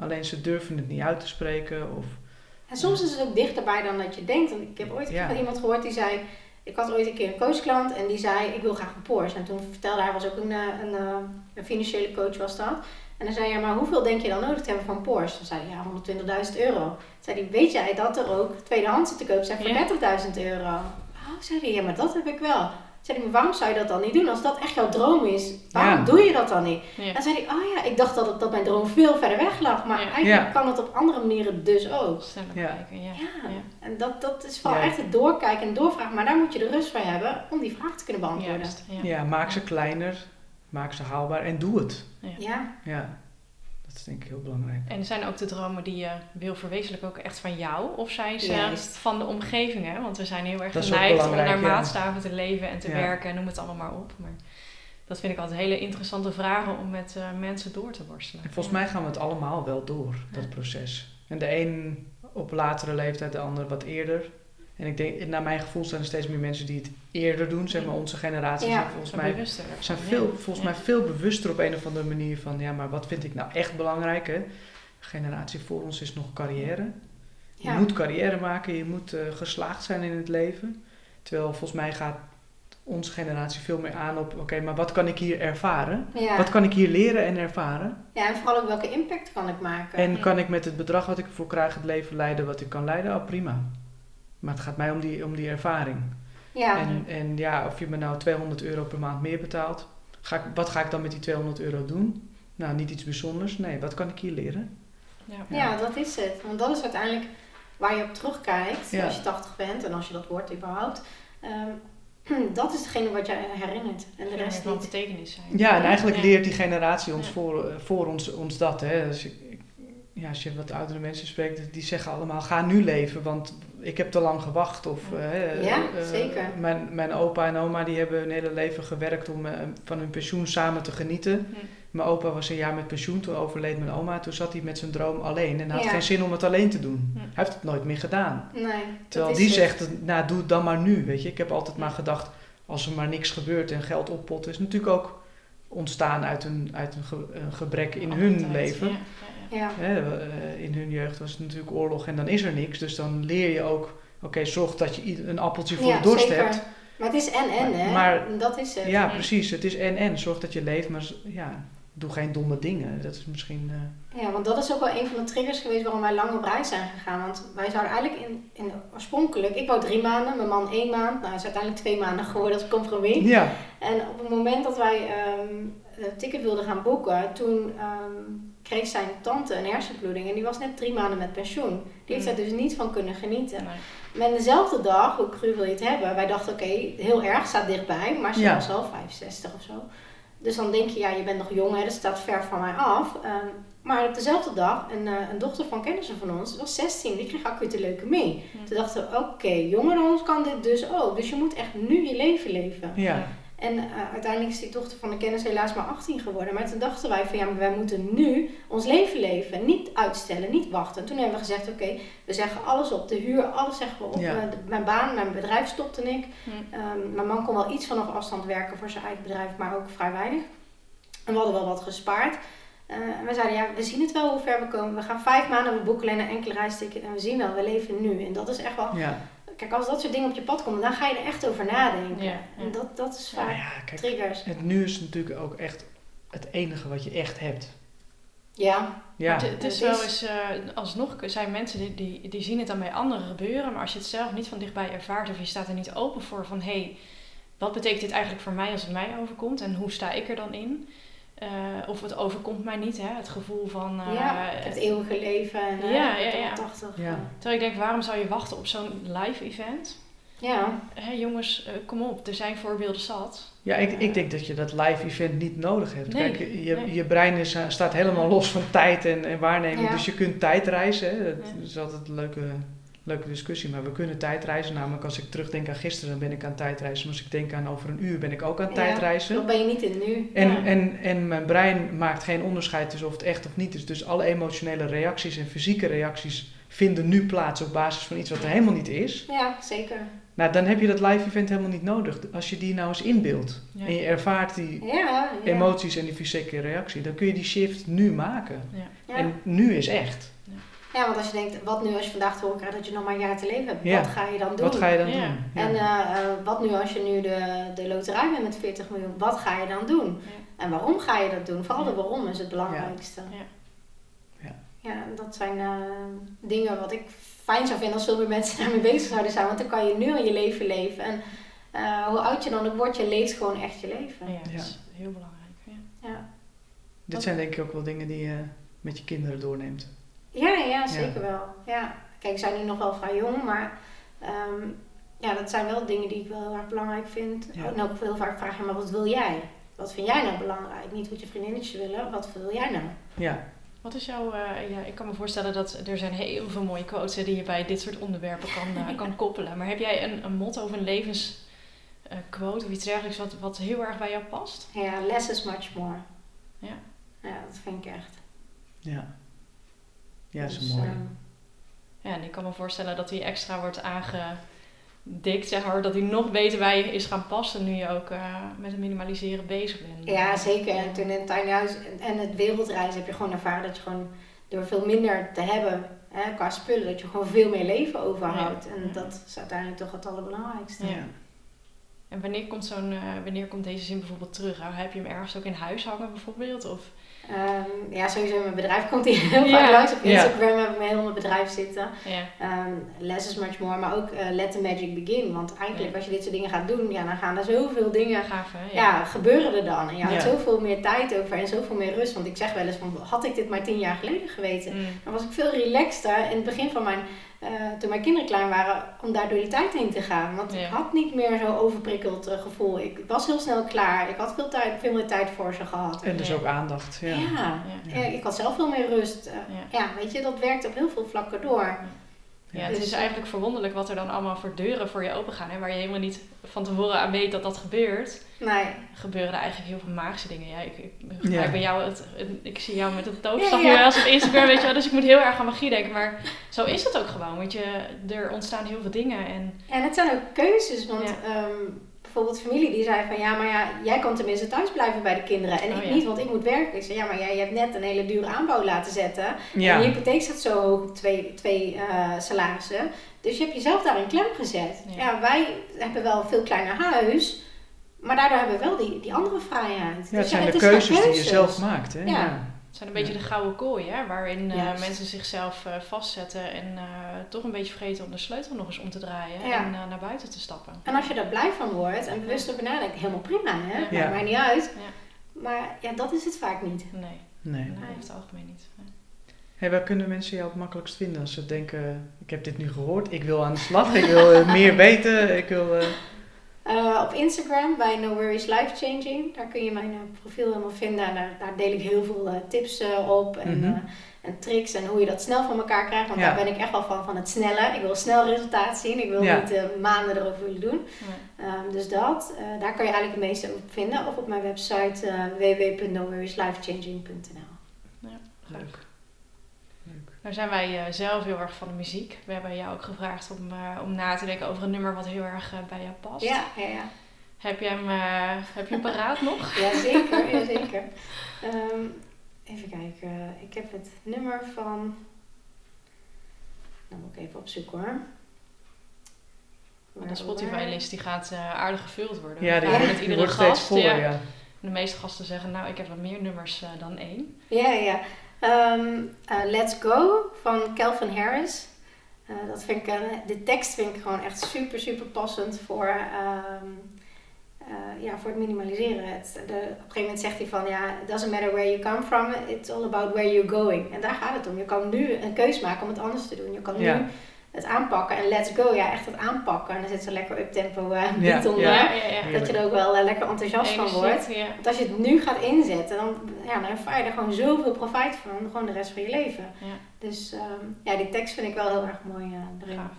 alleen ze durven het niet uit te spreken. Of, En soms is het ook dichterbij dan dat je denkt. Want ik heb ooit Ja. van iemand gehoord die zei... Ik had ooit een keer een coachklant en die zei, ik wil graag een Porsche. En toen vertelde hij, was ook een, eh, een, eh, een financiële coach was dat. En dan zei hij, ja, maar hoeveel denk je dan nodig te hebben voor een Porsche? Dan zei hij, ja, 120.000 euro. Toen zei hij, weet jij dat er ook tweedehands te koop zijn voor Ja. 30.000 euro? Oh, zei hij, ja, maar dat heb ik wel. Zei hij, maar waarom zou je dat dan niet doen? Als dat echt jouw droom is, waarom Ja. doe je dat dan niet? Ja. En zei hij, oh ja, ik dacht dat, het, dat mijn droom veel verder weg lag. Maar Ja. eigenlijk Ja. kan het op andere manieren dus ook. Sneller kijken, ja. Ja, Ja. en dat, dat is vooral Ja. echt het doorkijken en doorvragen. Maar daar moet je de rust voor hebben om die vraag te kunnen beantwoorden. Juist, ja, maak ze kleiner, maak ze haalbaar en doe het. Ja, Ja, dat is denk ik heel belangrijk. En zijn ook de dromen die je wil verwezenlijken ook echt van jou? Of zijn ze Juist. van de omgeving? Hè? Want we zijn heel erg geneigd om naar ja. maatstaven te leven en te Ja. werken. En noem het allemaal maar op. Maar dat vind ik altijd hele interessante vragen om met eh, mensen door te worstelen. En volgens mij gaan we het allemaal wel door, dat Ja. proces. En de een op latere leeftijd, de ander wat eerder. En ik denk, naar mijn gevoel zijn er steeds meer mensen die het eerder doen. Zeg maar, onze generatie Ja. zijn volgens mij, zijn veel, volgens Ja. mij veel bewuster op een of andere manier van... Ja, maar wat vind ik nou echt belangrijk, hè? De generatie voor ons is nog carrière. Je moet carrière maken, je moet eh, geslaagd zijn in het leven. Terwijl volgens mij gaat onze generatie veel meer aan op... Oké, maar wat kan ik hier ervaren? Ja. Wat kan ik hier leren en ervaren? ja, en vooral ook welke impact kan ik maken. En kan ik met het bedrag wat ik ervoor krijg het leven leiden wat ik kan leiden? Oh, prima. Maar het gaat mij om die, om die ervaring. ja. En, en ja, of je me nou 200 euro per maand meer betaalt, ga ik, wat ga ik dan met die 200 euro doen? Nou, niet iets bijzonders. Nee, wat kan ik hier leren? Ja. ja, dat is het. Want dat is uiteindelijk waar je op terugkijkt Ja. als je 80 bent en als je dat wordt überhaupt. Ehm, dat is hetgene wat je herinnert en de Ja, rest niet. betekenis zijn. Ja, en eigenlijk Ja. leert die generatie ons Ja. voor, eh, voor ons, ons dat. Hè. Dus ja, als je wat oudere mensen spreekt, die zeggen allemaal: ga nu leven, want ik heb te lang gewacht. Of, eh, Ja, eh, zeker. Mijn, mijn opa en oma die hebben hun hele leven gewerkt om eh, van hun pensioen samen te genieten. Hm. Mijn opa was een jaar met pensioen, toen overleed mijn oma. Toen zat hij met zijn droom alleen en had Ja. geen zin om het alleen te doen. Hm. Hij heeft het nooit meer gedaan. Nee, Terwijl die het. zegt, nou doe het dan maar nu. Weet je? Ik heb altijd Ja. maar gedacht, als er maar niks gebeurt en geld oppot, is natuurlijk ook ontstaan uit een, uit een, ge- een gebrek in hun leven. Ja, ja, ja. Eh, in hun jeugd was het natuurlijk oorlog en dan is er niks. Dus dan leer je ook, oké, zorg dat je een appeltje voor ja de dorst zeker. hebt. Maar het is en en, hè? maar- dat is het. Ja, precies. Het is en en. Zorg dat je leeft, maar ja, doe geen domme dingen. Dat is misschien... eh, Ja, want dat is ook wel een van de triggers geweest waarom wij lang op reis zijn gegaan. Want wij zouden eigenlijk in, in oorspronkelijk, ik wou drie maanden, mijn man één maand. Nou, het is uiteindelijk twee maanden geworden als compromis. ja, En op het moment dat wij ehm een ticket wilden gaan boeken, toen ehm, kreeg zijn tante een hersenbloeding. En die was net drie maanden met pensioen. Die heeft Mm. daar dus niet van kunnen genieten. Maar dezelfde dag, hoe cru wil je het hebben, wij dachten oké, heel erg, staat dichtbij, maar ze Ja. was al 65 of zo. Dus dan denk je, ja, je bent nog jong, hè, dat staat ver van mij af. Ehm, maar op dezelfde dag, een, eh, een dochter van kennissen van ons, was 16, die kreeg acute leukemie. Hm. Toen dachten we, oké, jonger dan ons kan dit dus ook. Dus je moet echt nu je leven leven. ja. En eh, uiteindelijk is die dochter van de kennis helaas maar 18 geworden. Maar toen dachten wij van ja, maar wij moeten nu ons leven leven. Niet uitstellen, niet wachten. En toen hebben we gezegd, oké, we zeggen alles op. De huur, alles zeggen we op. Ja. Eh, de- mijn baan, mijn bedrijf stopte ik. Hm. Ehm, mijn man kon wel iets vanaf afstand werken voor zijn eigen bedrijf, maar ook vrij weinig. En we hadden wel wat gespaard. Eh, en we zeiden, ja, we zien het wel hoe ver we komen. We gaan vijf maanden, we boeken alleen een enkele reisticket en we zien wel, we leven nu. En dat is echt wel... Ja. Kijk, als dat soort dingen op je pad komen, dan ga je er echt over nadenken. Ja, ja. En dat, dat is vaak ja, kijk, triggers. het nu is natuurlijk ook echt het enige wat je echt hebt. Ja, Ja, het, het is wel eens, eh, alsnog zijn mensen die, die, die zien het dan bij anderen gebeuren, maar als je het zelf niet van dichtbij ervaart of je staat er niet open voor van hé, hey, wat betekent dit eigenlijk voor mij als het mij overkomt en hoe sta ik er dan in? Eh, of het overkomt mij niet, hè? het gevoel van. eh, ja, het eeuwige leven en eh, Ja, ja, ja. 80. Ja. Terwijl ik denk, waarom zou je wachten op zo'n live event? ja, jongens, kom op, er zijn voorbeelden zat. ja ik, ik denk dat je dat live event niet nodig hebt. Nee, Kijk, je, nee. je brein is, staat helemaal los van tijd en, en waarneming. Ja. Dus je kunt tijdreizen. Hè. Dat Ja. is altijd een leuke, leuke discussie. Maar we kunnen tijdreizen. Namelijk als ik terugdenk aan gisteren, dan ben ik aan tijdreizen. Maar als ik denk aan over een uur, ben ik ook aan Ja. tijdreizen. dan ben je niet in nu. En, Ja. en, en mijn brein maakt geen onderscheid tussen of het echt of niet is. Dus alle emotionele reacties en fysieke reacties vinden nu plaats op basis van iets wat er helemaal niet is. Ja, zeker. Nou, dan heb je dat live event helemaal niet nodig. Als je die nou eens inbeeldt Ja. en je ervaart die Ja, ja. emoties en die fysieke reactie, dan kun je die shift nu maken. Ja. En nu is echt. Ja, want als je denkt, wat nu als je vandaag te horen krijgt dat je nog maar een jaar te leven hebt, Ja. wat ga je dan doen? Wat ga je dan Ja. doen? Ja. En eh, eh, wat nu als je nu de, de loterij bent met 40 miljoen, wat ga je dan doen? Ja. En waarom ga je dat doen? Vooral de waarom is het belangrijkste. Ja. Ja. Ja, dat zijn eh, dingen wat ik fijn zou vinden als veel meer mensen daarmee bezig zouden zijn. Want dan kan je nu al je leven leven. En eh, hoe oud je dan ook wordt, je leeft gewoon echt je leven. Ja, dat Ja. is heel belangrijk. Ja. Ja, Dit zijn denk ik ook wel dingen die je met je kinderen doorneemt. Ja, ja zeker wel. Ja. Kijk, ze zijn nu nog wel vrij jong, maar ehm, ja, dat zijn wel dingen die ik wel heel erg belangrijk vind. Ja. En ook heel vaak vraag je, maar wat wil jij? Wat vind jij nou belangrijk? Niet wat je vriendinnetjes willen, wat wil jij nou? Ja, Wat is jouw, eh, ja, ik kan me voorstellen dat er zijn heel veel mooie quotes hè, die je bij dit soort onderwerpen kan, eh, kan koppelen. Maar heb jij een, een motto of een levensquote of iets dergelijks wat, wat heel erg bij jou past? Ja, less is much more. Ja. Ja, dat vind ik echt. ja. Ja, dat is Dus, mooi. ehm, Ja, en ik kan me voorstellen dat die extra wordt aangedikt, zeg maar, dat die nog beter bij je is gaan passen nu je ook eh, met het minimaliseren bezig bent. Ja, zeker. En toen in het tiny en- en het wereldreizen heb je gewoon ervaren dat je gewoon door veel minder te hebben hè, qua spullen, dat je gewoon veel meer leven overhoudt. Ja. En Ja. dat is uiteindelijk toch het allerbelangrijkste. Ja. En wanneer komt, zo'n, eh, wanneer komt deze zin bijvoorbeeld terug? Nou, Heb je hem ergens ook in huis hangen bijvoorbeeld? Of, Ehm, ja, sowieso in mijn bedrijf komt hij heel Ja. vaak langs. Op Ja. Instagram heb ik heel mijn bedrijf zitten. ja. Ehm, less is much more, maar ook eh, let the magic begin. Want eigenlijk Ja. als je dit soort dingen gaat doen, ja, dan gaan er zoveel dingen gaaf hè? ja, gebeuren er dan. En je houdt Ja. zoveel meer tijd over en zoveel meer rust. Want ik zeg wel eens van, had ik dit maar tien jaar geleden geweten, Mm. dan was ik veel relaxter in het begin van mijn, eh, toen mijn kinderen klein waren, om daar door die tijd heen te gaan. Want Ja. ik had niet meer zo'n overprikkeld eh, gevoel. Ik was heel snel klaar. Ik had veel, tijd, veel meer tijd voor ze gehad. En dus Ja. ook aandacht. Ja. Ja, Ja. ja, ik had zelf veel meer rust. Eh, Ja. ja, weet je, dat werkt op heel veel vlakken door. Ja, het Dus- is eigenlijk verwonderlijk wat er dan allemaal voor deuren voor je open gaan. Hè, waar je helemaal niet van tevoren aan weet dat dat gebeurt. Nee, Gebeuren er eigenlijk heel veel magische dingen. Ja, ik, ik, Ja. ik, ben jou het, het- ik zie jou met het toverstaf Ja, ja. eens op Instagram, weet je wel. Dus ik moet heel erg aan magie denken. Maar zo is het ook gewoon. Want je, er ontstaan heel veel dingen. En En het zijn ook keuzes, want Ja. Bijvoorbeeld familie die zei van ja, maar ja, jij kan tenminste thuis blijven bij de kinderen en Oh, ik ja. niet, want ik moet werken. Ik zei ja, maar jij hebt net een hele dure aanbouw laten zetten en je Ja. hypotheek staat zo hoog, twee, twee eh, salarissen. Dus je hebt jezelf daar in klem gezet. Ja. Ja. wij hebben wel een veel kleiner huis, maar daardoor hebben we wel die, die andere vrijheid. Ja, het Dus zijn ja, de maar keuzes die je zelf maakt. Hè? Ja. Zijn een beetje de gouden kooi, hè, waarin eh, mensen zichzelf eh, vastzetten. En eh, toch een beetje vergeten om de sleutel nog eens om te draaien. Ja. En eh, naar buiten te stappen. En als je daar blij van wordt en bewust over nadenkt, helemaal prima hè, Ja. maakt Ja. mij niet uit. Ja. Maar ja, dat is het vaak niet. Nee, Nee. nee, over het algemeen niet. Nee. Hey, waar kunnen mensen jou het makkelijkst vinden als ze denken, ik heb dit nu gehoord, ik wil aan de slag, ik wil meer weten, ik wil... eh, op Instagram bij No Worries Life Changing. Daar kun je mijn eh, profiel helemaal vinden. En daar, daar deel ik heel veel eh, tips eh, op. En, Mhm. eh, en tricks en hoe je dat snel van elkaar krijgt. Want Ja. daar ben ik echt wel van, van het snelle. Ik wil snel resultaat zien. Ik wil Ja. niet eh, maanden erover willen doen. Ja. Ehm, dus dat, eh, daar kan je eigenlijk het meeste op vinden. Of op mijn website uh, www.noworrieslifechanging.nl Leuk. Nou zijn wij eh, zelf heel erg van de muziek. We hebben jou ook gevraagd om, eh, om na te denken over een nummer wat heel erg eh, bij jou past. Ja, ja, ja. Heb je hem, heb je hem paraat nog? Ja, zeker. ja, zeker. Ehm, even kijken. Ik heb het nummer van... Dan moet ik even opzoeken hoor. De Spotify-list die gaat eh, aardig gevuld worden. Ja, We die, wordt- met die iedere wordt steeds gast. voller, ja. ja. De meeste gasten zeggen, nou, ik heb wel meer nummers eh, dan één. Ja, ja. Ehm, eh, Let's Go van Calvin Harris. Eh, dat vind ik, de tekst vind ik gewoon echt super, super passend voor, ehm, eh, ja, voor het minimaliseren. De, op een gegeven moment zegt hij van, ja, it doesn't matter where you come from, it's all about where you're going. En daar gaat het om. Je kan nu een keus maken om het anders te doen. Je kan nu. Het aanpakken. En let's go, ja, echt het aanpakken. En dan zit zo lekker up-tempo uh, beat Ja, onder. Ja, ja, ja. Dat je er ook wel eh, lekker enthousiast van wordt. Ja. Want als je het nu gaat inzetten, dan, ja, dan ervaar je er gewoon zoveel profijt van. Gewoon de rest van je leven. Ja. Dus ehm, ja, die tekst vind ik wel heel erg mooi eh, erin. Gaaf.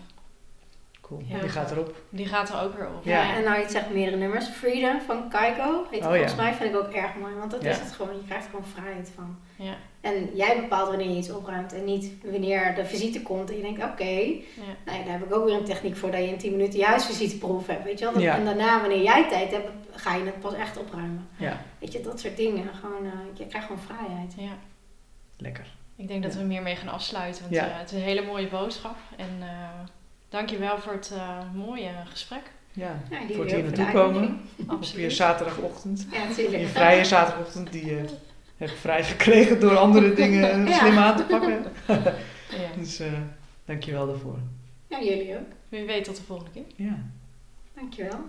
Cool. Die gaat erop. Die gaat er ook weer op. Ja. En nou, je zegt meerdere nummers. Freedom van Kaiko. Heet het Oh, volgens ja. mij vind ik ook erg mooi. Want dat Ja. is het gewoon. Je krijgt er gewoon vrijheid van. Ja. En jij bepaalt wanneer je iets opruimt. En niet wanneer de visite komt. En je denkt, oké. Ja. Nou ja, daar heb ik ook weer een techniek voor. Dat je in 10 minuten je huisvisiteproef hebt. Weet je wel? Dat- Ja. En daarna, wanneer jij tijd hebt, ga je het pas echt opruimen. Ja, Weet je, dat soort dingen. Gewoon, eh, je krijgt gewoon vrijheid. Ja. lekker. Ik denk dat we meer mee gaan afsluiten. Want Ja. eh, het is een hele mooie boodschap. En eh dankjewel voor het eh, mooie gesprek. Ja, Ja, voor het hier naartoe komen. uitnodiging. Op je Absoluut. zaterdagochtend. Ja, natuurlijk. Je vrije zaterdagochtend die je hebt vrijgekregen door andere dingen Ja. slim aan te pakken. Ja. Dus eh dankjewel daarvoor. Ja, jullie ook. Wie weet tot de volgende keer. Ja. Dankjewel.